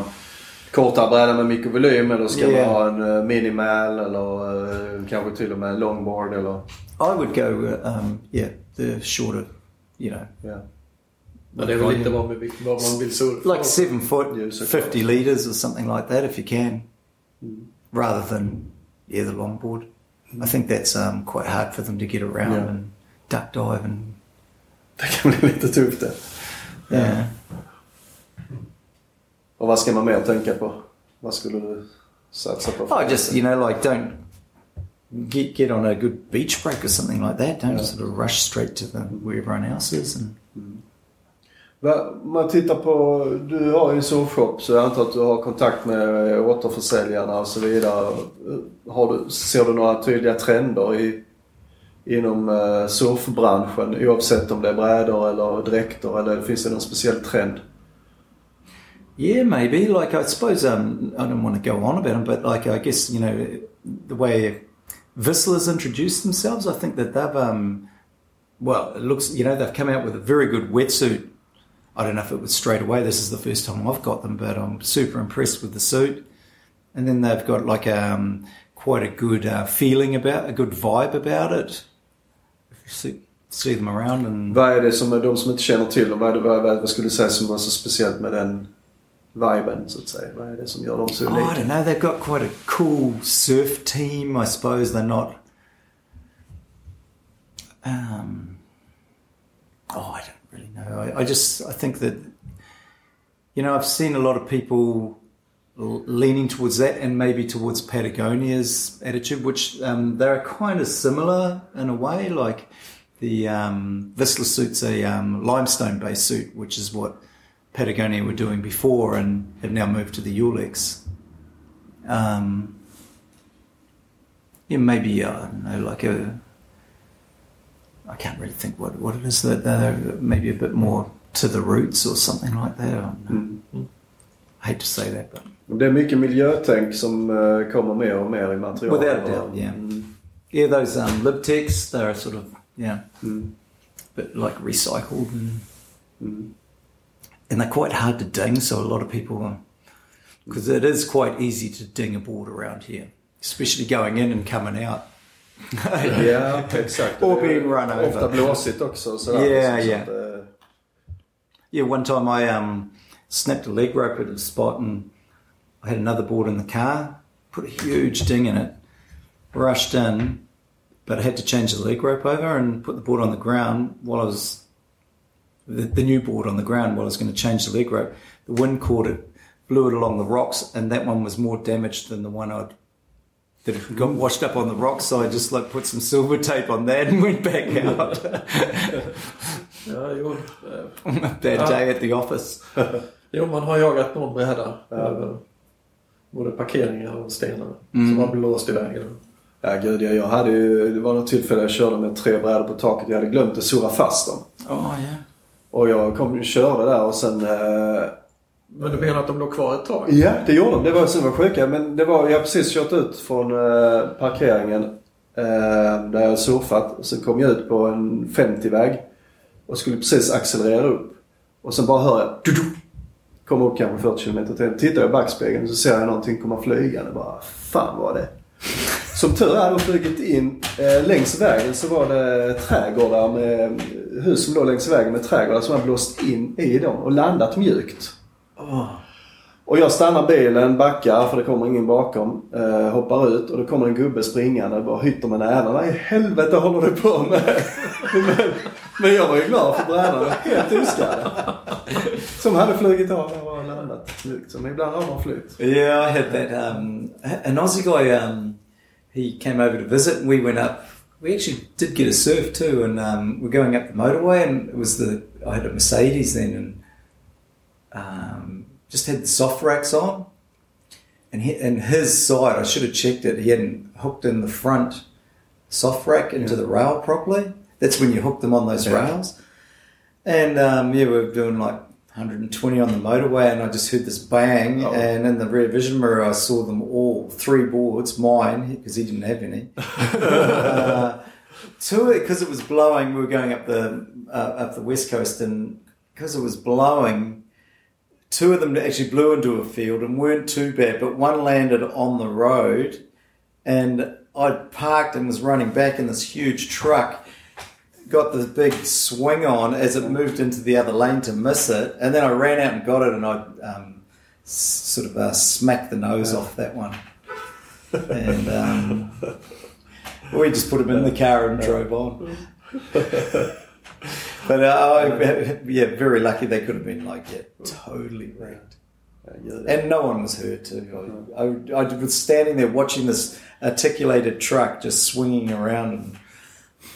kortare bräda med mycket volym eller ska Yeah. man ha en uh, minimal eller uh, kanske till och med longboard eller... I would go, uh, um, yeah, the shorter, you know, Ja. Men det är väl lite vad man vill, vad man vill surfa. like seven foot, Yeah, so 50 litres or something like that if you can, rather than, yeah, the longboard. I think that's um, quite hard for them to get around Yeah. and duck dive and, Det kan bli lite tufft det. yeah. Och vad ska man mer tänka på? Vad skulle du satsa på? Oh, just, you know, like don't get, get on a good beach break or something like that. Don't Yeah. sort of rush straight to the, where everyone else is. And, Om man tittar på, du har ju en surfshop så jag antar att du har kontakt med återförsäljarna och så vidare. Har du, ser du några tydliga trender i, inom eh, surfbranschen oavsett om det är brädor eller dräkter eller finns det någon speciell trend? Yeah, maybe. Like I suppose um, I don't want to go on about them, but like I guess you know the way Vissla's introduced themselves. I think that they've um, well, it looks you know they've come out with a very good wetsuit. I don't know if it was straight away. This is the first time I've got them, but I'm super impressed with the suit. And then they've got like um, quite a good uh, feeling about, a good vibe about it. If you see, them around and Vad är det som de som inte känner till dem? Vad, vad, vad skulle du säga som var så speciellt med den viben så att säga? Vad är det som gör I don't know. They've got quite a cool surf team. I suppose they're not. Um, oh, I don't really know. I, I just I think that you know I've seen a lot of people leaning towards that and maybe towards Patagonia's attitude, which um, they're kind of similar in a way. Like the um, Vissla suit's a um, limestone-based suit, which is what Patagonia were doing before and have now moved to the Yulex. Um, yeah, maybe uh, I don't know, like a. I can't really think what what it is that they're maybe a bit more to the roots or something like that. I, don't. Mm. I hate to say that, but Det är mycket miljötänk som eh, kommer mer och mer i material. Without a doubt, yeah. Mm. yeah, those um, Lib Techs, they're sort of yeah, Mm. but like recycled and Mm. And they're quite hard to ding. So a lot of people, because it is quite easy to ding a board around here, especially going in and coming out. [laughs] Ja, exakt. Or being run over. Ofta blåsigt också. Sådär, Yeah, yeah. Yeah, one time I um, snapped a leg rope at a spot and I had another board in the car, put a huge ding in it, rushed in, but I had to change the leg rope over and put the board on the ground while I was, the, the new board on the ground while I was going to change the leg rope. The wind caught it, blew it along the rocks, and that one was more damaged than the one I'd. That had got washed up on the rocks, so I just like put some silver tape on that and went back [laughs] out. Ja, jo. eh, Bad day at the office. [laughs] Jo, man har jagat någon bräda över både parkeringar och stenar. Mm. Som har blåst iväg. Ja, gud ja, jag hade ju, det var något tillfälle jag körde med tre brädor på taket. Jag hade glömt att surra fast dem. Oh yeah. Och jag kom körde där och sen... Eh, Men du menar att de låg kvar ett tag? ja, det gjorde de. Det var som var sjuka. Men det var, jag hade precis kört ut från eh, parkeringen. Eh, där jag surfat. Och sen kom jag ut på en 50-väg. Och skulle precis accelerera upp. Och sen bara hör jag... Du, du, kommer upp kanske 40 km till. Tittar jag i backspegeln så ser jag någonting komma flygande. Bara, fan vad det som tur är hade de flugit in. Eh, längs vägen så var det trädgårdar med hus som låg längs vägen med trädgårdar som hade blåst in i dem och landat mjukt. Och jag stannar bilen, backar för det kommer ingen bakom. Eh, hoppar ut och då kommer en gubbe springande och bara hytter med näven. Vad i helvete håller du på med? men, men jag var ju glad för brädan. Helt oskadd. Som hade flugit av och landat mjukt. Så ibland har de flytt. Yeah, I had that. Um, an Aussie guy, um, he came over to visit, and we went up. We actually did get a surf too, and um, we're going up the motorway, and it was the I had a Mercedes then, and um, just had the soft racks on. And, he, and his side, I should have checked it. He hadn't hooked in the front soft rack into the rail properly. That's when you hook them on those Yeah. rails. And um, yeah, we were doing like 120 on the motorway, and I just heard this bang. Oh. And in the rear vision mirror, I saw them all three boards, mine because he didn't have any. [laughs] uh, two because it was blowing. We were going up the uh, up the west coast, and because it was blowing, two of them actually blew into a field and weren't too bad, but one landed on the road, and I parked and was running back in this huge truck. Got the big swing on as it moved into the other lane to miss it, and then I ran out and got it, and I um, sort of uh, smacked the nose off that one. And um, we just put him in the car and drove on. [laughs] [laughs] But uh, I, yeah, very lucky. They could have been like, yeah, totally wrecked. And no one was hurt too. I, I, I was standing there watching this articulated truck just swinging around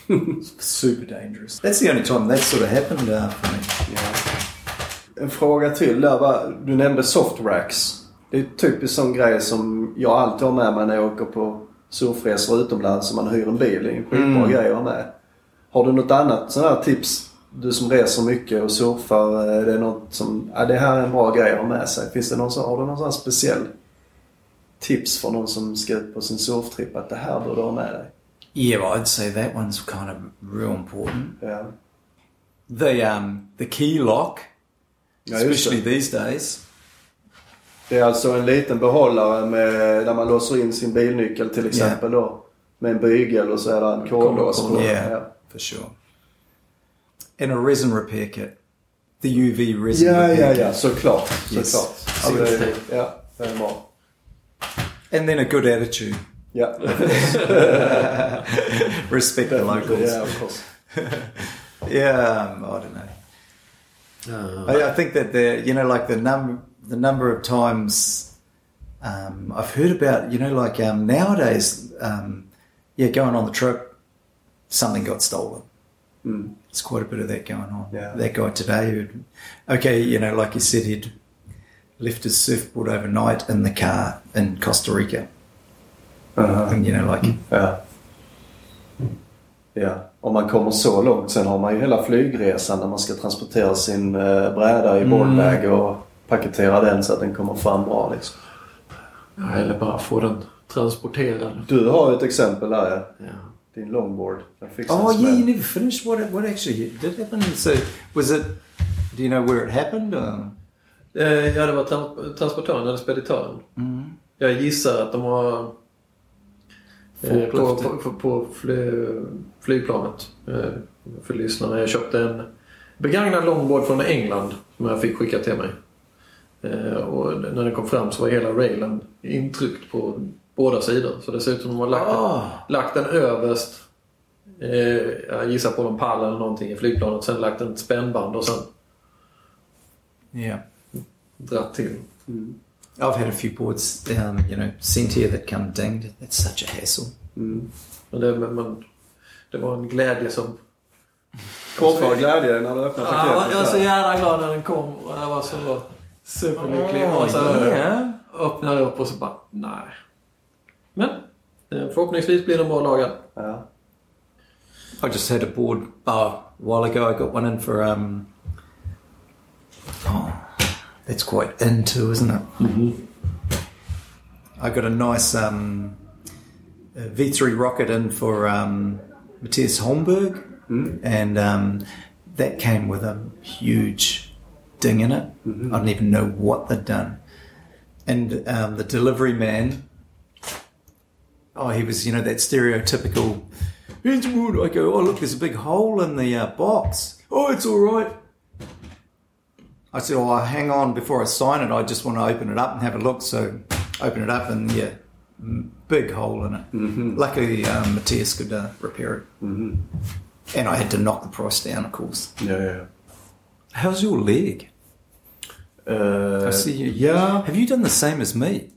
and [laughs] super dangerous. That's the only time that sort of happened uh, for me. En fråga till där var, du nämnde soft racks. Det är typiskt sån grej som jag alltid har med mig när jag åker på surfresor utomlands som man hyr en bil. Det är en skitbra Mm. grej att ha med. Har du något annat sån här tips? Du som reser mycket och surfar. Är det något som, ja det här är en bra grej att ha med sig. Finns det någon sån, har du någon sån speciell tips för någon som ska ut på sin surftripp att det här bör du ha med dig? Yeah, well, I'd say that one's kind of real important. Ja, The um, the key lock, ja especially det. these days. Det är alltså en liten behållare med, där man låser in sin bilnyckel till exempel då. Med en bygel och så är det en kodlås. Yeah. Ja. For sure. And a resin repair kit. The UV resin Yeah, repair ja, kit. ja. Såklart. Yes. Såklart. Så det är, ja, det är bra. And then a good attitude. Yeah. [laughs] Respect the locals. Yeah, of course. [laughs] Yeah, um, I don't know. Uh, I, I think that the you know like the num the number of times um, I've heard about you know like um, nowadays um, yeah going on the trip something got stolen. Mm. There's quite a bit of that going on. Yeah. That guy today who okay you know like you said he'd left his surfboard overnight in the car in Costa Rica Aha. and you know like Ja. Ja. Om man kommer så långt. Sen har man ju hela flygresan när man ska transportera sin eh, bräda i boardbag och paketera den så att den kommer fram bra liksom. ja, eller bara få den transporterad. Du har ju ett exempel där ja. Din longboard. Oh en yeah you never finished what what actually did happen so was it do you know where it happened or? Eh, ja, det var trans- transportören eller speditören. Mm. Jag gissar att de har eh, på, Forkliftet. på, på fly, flygplanet. Eh, för lyssnarna. Jag köpte en begagnad longboard från England som jag fick skicka till mig. Och när den kom fram så var hela railen intryckt på båda sidor. Så det ser ut som de har lagt, Oh. lagt den överst. Eh, jag gissar på någon pall eller någonting i flygplanet. Sen lagt en spännband och sen Yeah. dratt till. I've had a few boards, um, you know, sent here that come dinged. That's such a hassle. Mm. Men det, men, men, det var en glädje som... Kortvarig glädje när du öppnar Ja, jag paketet. var så jävla glad när den kom och jag var så superlycklig. Oh, och så yeah. öppnar jag upp och så bara, nej. Men eh, förhoppningsvis blir den bra lagad. I just had a board uh, a while ago. I got one in for. Um, oh, that's quite into, isn't it? I got a nice um, a V3 rocket in for um, Matthias Holmberg, and um, that came with a huge ding in it. I don't even know what they'd done. And um, the delivery man, oh, he was, you know, that stereotypical. I go, oh, look, there's a big hole in the uh, box. Oh, it's all right. I said, oh, hang on before I sign it. I just want to open it up and have a look. So open it up and yeah, big hole in it. Mm-hmm. Luckily, um, Matthias could uh, repair it. Mm-hmm. And I had to knock the price down, of course. Yeah, ja. How's your leg? Uh, I see you. Yeah. Have you done the same as me?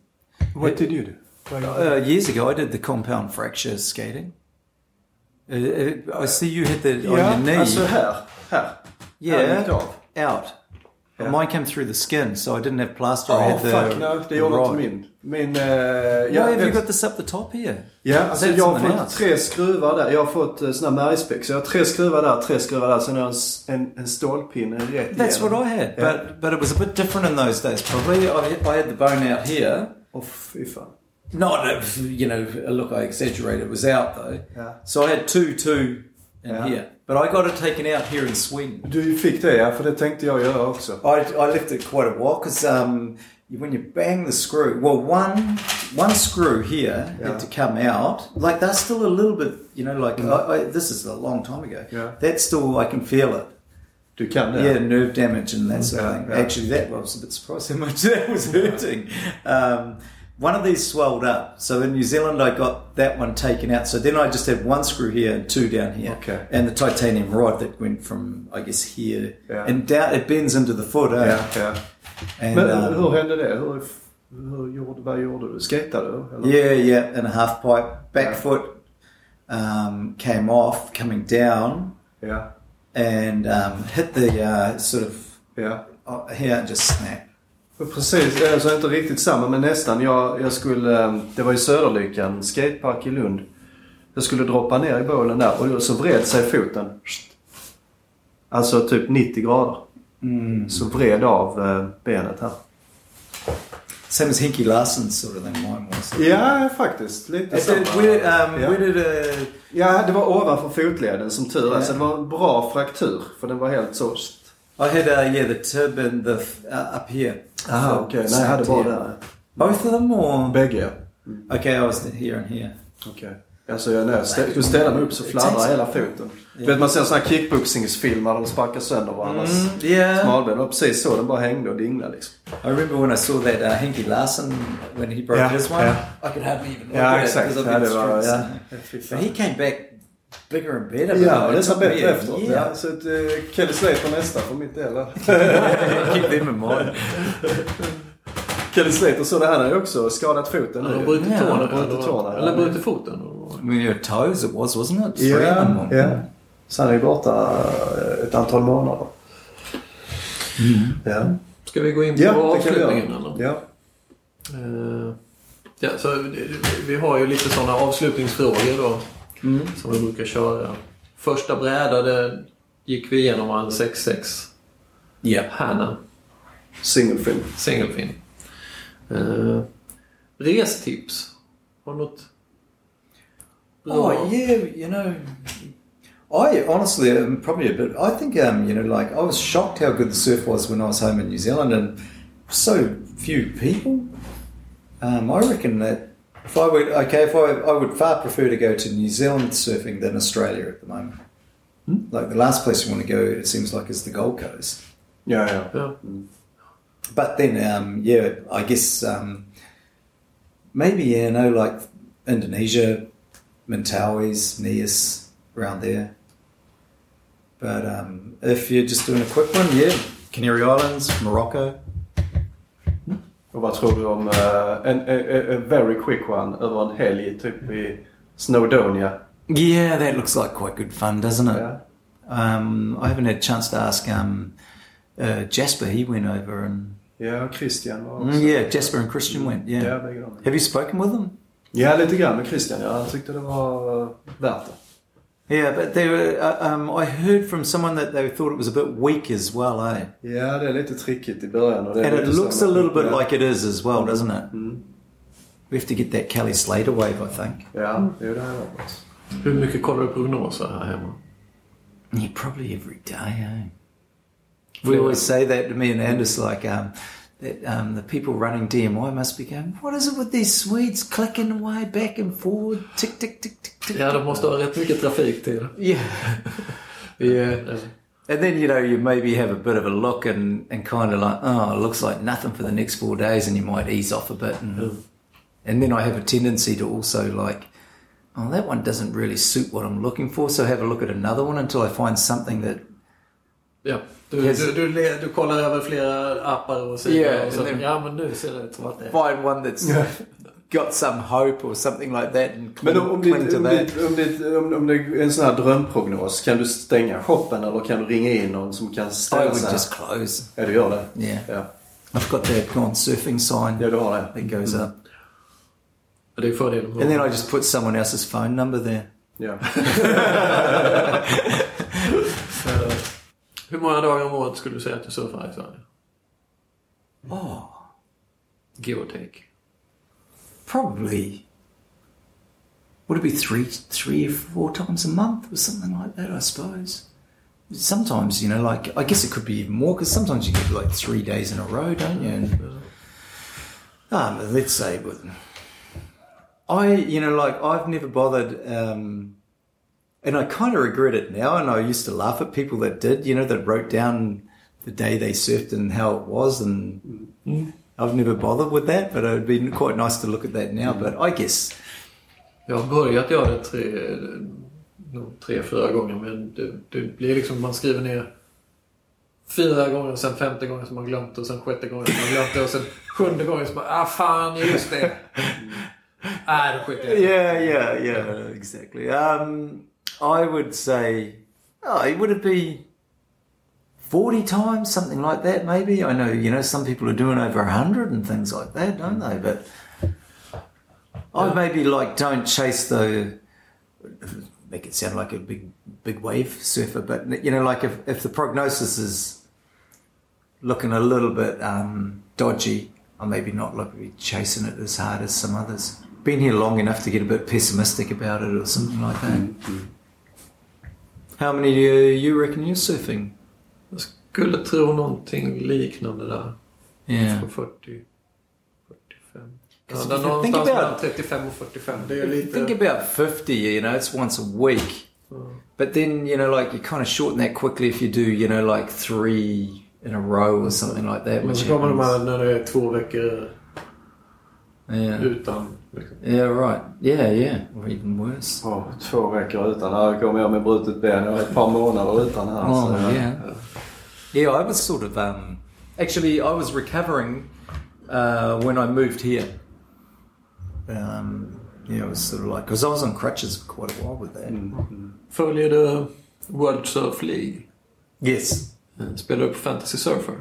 What did you do? Uh, years ago, I did the compound fracture skating. Uh, I see you had the on Ja, your knee. alltså här. Här. Yeah, av. out. Yeah. Mine came through the skin, so I didn't have plaster. I Oh, had the, fuck no. Det gjorde inte min. Min... Uh, Why ja, have you got this up the top here? Ja, alltså That's jag har fått else. tre skruvar där. Jag har fått uh, såna här märgspäck. Så jag har tre skruvar där, tre skruvar där. Sen har jag en, en, en stålpinne rätt That's igenom. what I had, Yeah. but but it was a bit different in those days. Probably, I, I had the bone out here. Åh fy fan. Not, if, you know, look, I exaggerate. It was out though. So I had two, two in Yeah. here, but I got it taken out here in Sweden. Du fick det ja, för det tänkte jag göra också. I, I left it quite a while because um, when you bang the screw, well, one one screw here Yeah. had to come out. Like that's still a little bit, you know, like I, I, this is a long time ago. Yeah. That's still I can feel it. Du kan det? Yeah, nerve damage and that sort of thing. yeah. Actually, that I was a bit surprised how much [laughs] that was hurting. Um, one of these swelled up. So in New Zealand, I got that one taken out. So then I just had one screw here and two down here, Okay. and the titanium rod that went from I guess here Yeah. and down. It bends into the foot. Eh? Ja, ja. And, Men um, hur hände det? Hur, hur gjorde, vad gjorde du? Skatade du? Eller? Yeah, yeah, and a half pipe. Back foot um, came off, coming down, Ja. and um, hit the uh, sort of ja. uh, here and just snap. Precis, alltså inte riktigt samma men nästan. Jag, jag skulle, eh, det var i Söderlyckan, skatepark i Lund. Jag skulle droppa ner i bålen där och så vred sig foten. Alltså typ 90 grader. Så vred av eh, benet här. Same as Hinky Larsson sort of thing mine was. Ja, faktiskt. Lite samma. um, did uh, Ja, det var ovanför fotleden som tur är. Ja. Så det var en bra fraktur. För den var helt så... I had uh, yeah the tib and the uh, up here. Aha, okay. Nej, jag hade bara yeah. Both of them or Bägge ja. okay? I was here and here. Okej. Alltså jag, när jag stä- skulle ställa mig upp så fladdrar hela foten. Du vet man ser sådana här kickboxningsfilmer där de sparkar sönder varandras Mm, yeah. smalben. Var precis så. Den bara hängde och dinglade liksom. I remember when I saw that uh, Henke Larsson when he broke Yeah, his one. yeah. I could have even look Ja, at exakt. it because Ja, I've det var... Ja, But he came back bigger and better. ja took me bättre efteråt. year. Ja. Så att, uh, Kelly Slater nästa för mitt del. [laughs] Keep mind. Kelly Slater så det han har ju också skadat foten nu. brutit tårna. brutit eller- tårna, Eller brutit foten. With your toes it was, wasn't it? Ja, them. ja. Så han är ju borta eh, ett antal månader. Ja, Ska vi gå in på ja avslutningen eller? Ja. Eh, ja, så vi har ju lite sådana avslutningsfrågor då. Som vi brukar köra. Första bräda det gick vi igenom var en 6-6 Yeah. Hanna Singelfilm. singelfin. Uh, restips? Har du något? bra? Oh yeah, you know, I honestly am probably a bit. I think um, you know, like I was shocked how good the surf was when I was home in New Zealand, and so few people. Um, I reckon that if I would, okay, if I, I would far prefer to go to New Zealand surfing than Australia at the moment. Like the last place you want to go, it seems like, is the Gold Coast. Ja, ja. Ja. But then, um, yeah, I guess um, maybe you know, like Indonesia, Mentawais, Nias, around there. But um, if you're just doing a quick one, yeah, Canary Islands, Morocco. Och vad tror du om eh, en a, very quick one över en helg typ i Snowdonia? Yeah, that looks like quite good fun, doesn't it? Ja. Um, I haven't had a chance to ask um, uh, Jasper. He went over and Ja, Christian var också. Mm, yeah, Jasper and Christian went. Yeah. Bägge. Have you spoken with them? Ja, lite grann med Christian. Ja, han tyckte det var värt det. Yeah, but they were. Uh, um, I heard from someone that they thought it was a bit weak as well, eh? Ja, det är lite trickigt i början. Och det And it looks a little bit ja. like it is as well, doesn't it? We have to get that Kelly Slater wave, I think. Ja, jo, det har jag hört. Hur mycket kollar du prognoser här hemma? Yeah, probably every day, eh? We always say that to me and Anders, like, um, that um, the people running DMI must be going, what is it with these Swedes clicking away back and forward, tick, tick, tick, tick, tick. Ja, de måste ha rätt mycket trafik till. Yeah. [laughs] yeah. And then, you know, you maybe have a bit of a look and, and kind of like, oh, it looks like nothing for the next four days, and you might ease off a bit. And, and then I have a tendency to also like, oh, that one doesn't really suit what I'm looking for, so have a look at another one until I find something that Ja. Du, Yes. du, du, du kollar över flera appar och sidor. Ja, och så, ja, men nu ser det ut som att det är... find one that's got some hope or something like that and Men om, om, to om, that. det, om, det, om, om det är en sån här drömprognos, kan du stänga shoppen eller kan du ringa in någon som kan I ställa would sig här? just close. Ja, du gör det? Yeah. Ja, I've got that gone surfing sign ja du har det. that goes up. Det är fördelen. And then I just put someone else's phone number there. Ja. [laughs] Hur många dagar om året skulle du säga att du surfar i Sverige? Oh, Give or take. probably. Would it be three, three or four times a month or something like that? I suppose. Sometimes, you know, like I guess it could be even more because sometimes you get like three days in a row, don't you? And um, let's say, but I, you know, like I've never bothered, um, and I kind of regret it now. And I used to laugh at people that did, you know, that wrote down the day they surfed and how it was, and I've never bothered with that. But it would be quite nice to look at that now. But I guess, Jag har börjat göra det tre, nog tre fyra gånger men det, det blir liksom man skriver ner fyra gånger, sen femte gången som man glömt och sen sjätte gången som man glömt det och sen sjunde gången som man ah fan just det. Nej, [laughs] då skiter jag yeah, yeah, yeah, exactly. Um, I would say, oh, it would it be forty times, something like that, maybe. I know, you know, some people are doing over a hundred and things like that, don't they? But I maybe like don't chase the make it sound like a big big wave surfer, but you know, like if if the prognosis is looking a little bit um, dodgy, I maybe not look be chasing it as hard as some others. Been here long enough to get a bit pessimistic about it or something like that. How many do you, reckon you're surfing? Jag skulle tro någonting liknande där. Yeah. På 40, 45. Ja, någonstans mellan about 35 och 45. Det är lite... think about 50, you know, it's once a week. But then, you know, like you kind of shorten that quickly if you do, you know, like three in a row or something like that. Men så kommer de här när det är två veckor Yeah. utan. Liksom. Yeah, right. Yeah, yeah. Or even worse. Oh, två veckor utan. Här kommer jag med brutet ben och ett par månader utan här. Oh, så, yeah. Yeah, I was sort of. Um, actually, I was recovering uh, when I moved here. Um, yeah, it was sort of like. Because I was on crutches for quite a while with that. Följer du World Surf League? Yes. Spelar du på Fantasy Surfer?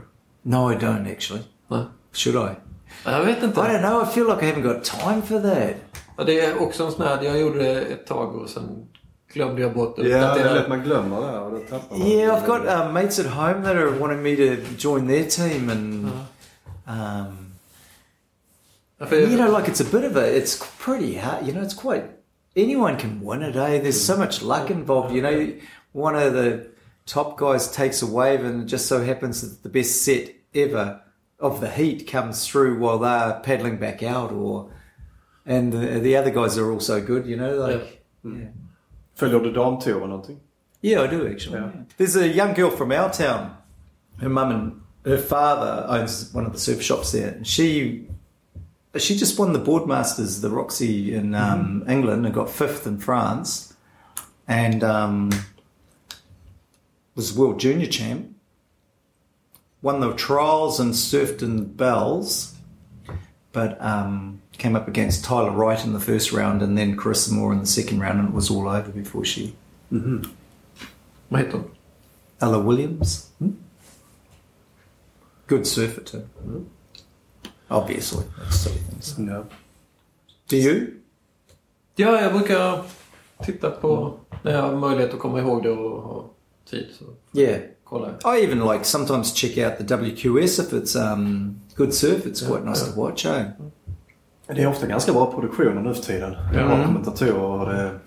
No, I don't actually. Nej. Should I? Jag vet I don't know. I feel like I haven't got time for that. Ja, det är också en sån här, jag gjorde det ett tag och sen glömde jag bort Ja, det är lätt man glömmer det och då tappar man. Yeah, I've got uh, mates at home that are wanting me to join their team, and um, Ja, för- you know, like it's a bit of a, it's pretty hard. You know, it's quite anyone can win a day. There's so much luck involved. You know, one of the top guys takes a wave, and it just so happens that the best set ever of the heat comes through while they're paddling back out, or and the, the other guys are also good. You know, like yeah. Följer du damtour någonting? Yeah, I do actually. Yeah. yeah. There's a young girl from our town. Her mum and her father owns one of the surf shops there, and she she just won the Boardmasters, the Roxy in um, England, and got fifth in France, and um, was world junior champ. Won the trials and surfed in Bells, but um, came up against Tyler Wright in the first round, and then Carissa Moore in the second round, and it was all over before she Vad heter hon? Ella Williams. Hmm? Good surfer too. Hmm? Obviously, that's silly things. Ja. Do you? Ja, jag brukar titta på när jag har möjlighet att komma ihåg det och ha tid. Så Yeah. Jag. I even like sometimes check out the WQS if it's um, good surf. It's quite nice to watch. Eh? Det är ofta ganska bra produktioner nu för tiden. Ja. Bra kommentatorer och det är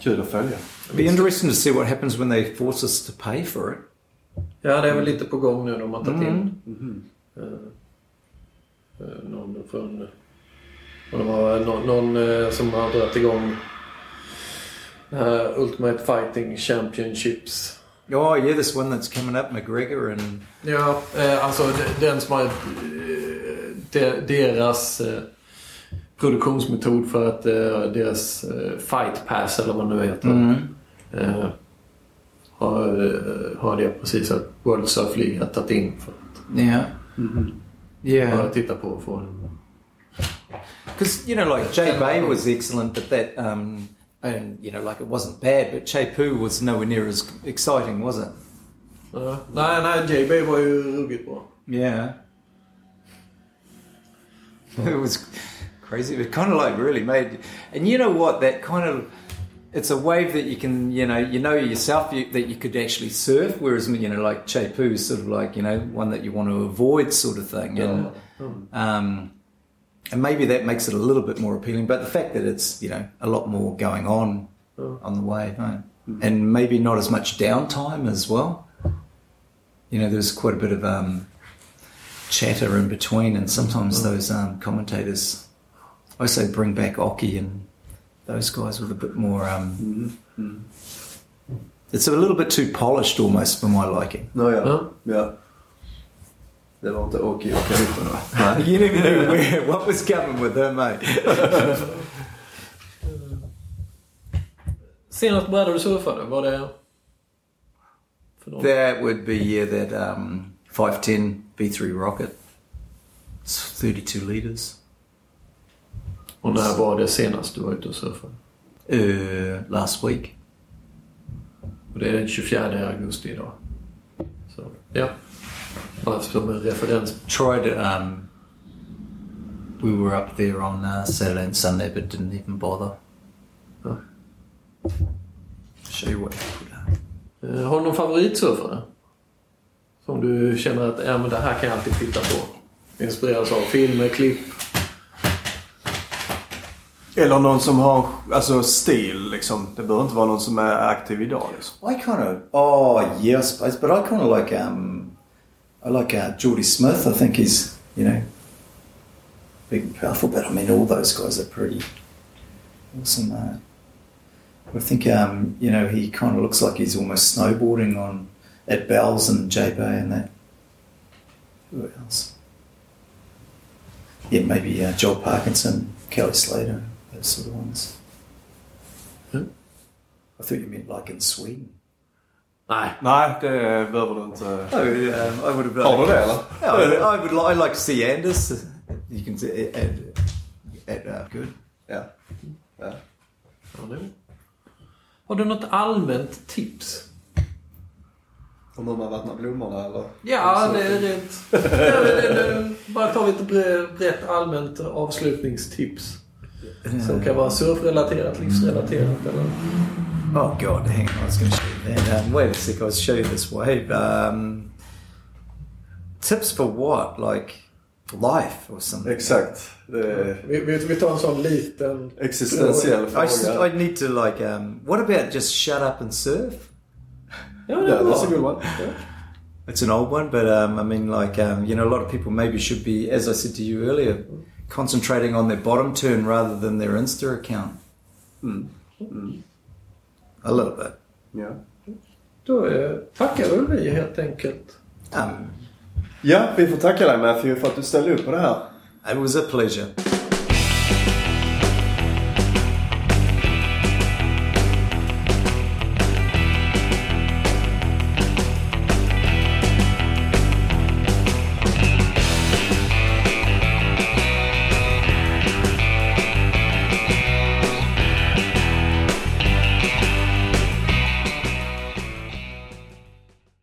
kul att följa. It'd be interesting to see what happens when they force us to pay for it. Ja, det är väl lite på gång nu. De har tagit in eh, eh, någon från... Och det var någon, någon eh, som har dragit igång här Ultimate Fighting Championships. Oh, yeah, this one that's coming up, McGregor and... Ja, eh, alltså de- den som har eh, de, deras eh, produktionsmetod för att eh, deras eh, fight pass eller vad det nu heter. Mm. Eh, har, har det precis att World Surf League har tagit in för att Yeah. Mhm. Yeah. bara titta på och få Because, you know, like J-Bay was excellent, but that... Um, and, you know, like it wasn't bad, but Teahupo'o was nowhere near as exciting, was it? Ja. Nej, nej, JB var ju ruggigt bra. Yeah. it was crazy. It kind of like really made, and you know what? That kind of, it's a wave that you can, you know, you know yourself you, that you could actually surf. Whereas you know, like Teahupo'o is sort of like you know one that you want to avoid, sort of thing. And um, and maybe that makes it a little bit more appealing. But the fact that it's you know a lot more going on on the wave, right? and maybe not as much downtime as well. You know, there's quite a bit of um, chatter in between, and sometimes those um, commentators, I say, bring back Occy and those guys with a bit more. Um, It's a little bit too polished, almost for my liking. Nåja. Ja. Ja. Det var inte Åke och Caritten va? you never knew where, what was coming with her, mate. [laughs] Senast bräda du surfade, var det... För någon? That would be yeah, that um, 510 B3 rocket. It's 32 liters. Och när var det senast du var ute och surfade? Uh, last week. Och det är den 24 augusti idag. Så, ja. Bara som en referens. Tried um, we were up there on uh, Saturday and Sunday, but didn't even bother. Oh. Show you what you put out. Eh, Har du någon favoritsurfare? Som du känner att ja, men det här kan jag alltid titta på. Inspireras av filmer, klipp. Eller någon som har alltså, stil liksom. Det behöver inte vara någon som är aktiv idag liksom. I kind of, oh yeah, I suppose, but I kind of like, um, I like uh, Jordy Smith. I think he's, you know, big and powerful. But I mean, all those guys are pretty awesome. Uh, I think, um, you know, he kind of looks like he's almost snowboarding on at Bells and J Bay and that. Who else? Yeah, maybe uh, Joel Parkinson, Kelly Slater, those sort of ones. Hmm. I thought you meant like in Sweden. Nej. Nej, det behöver du inte. Oh, um, I would have. Har du det eller? Yeah, I, I would. I like to see Anders. You can see at, at uh, good. Ja. ja. Ja, det- Har du något allmänt tips? Om hur man vattnar blommorna eller? Ja, det är rätt. Ja, det- det- det- Bara ta lite bre- brett allmänt avslutningstips. Som kan vara surfrelaterat, livsrelaterat eller... Oh God, hang on, I was going to show you that. Um, wait a sec, I was show you this wave. Um, tips for what? Like life or something? Exakt. Det är Vi, vi, vi tar en sån liten... existentiell I, just. I need to like. Um, what about just shut up and surf? Ja, Yeah, bra. that's a good one. Yeah. It's an old one, but um, I mean, like um, you know, a lot of people maybe should be, as I said to you earlier, concentrating on their bottom turn rather than their Insta account. Mm. Mm. A little bit. Ja. Då eh, tackar väl vi helt enkelt. Um, ja, vi får tacka dig Matthew för att du ställde upp på det här. it was a pleasure.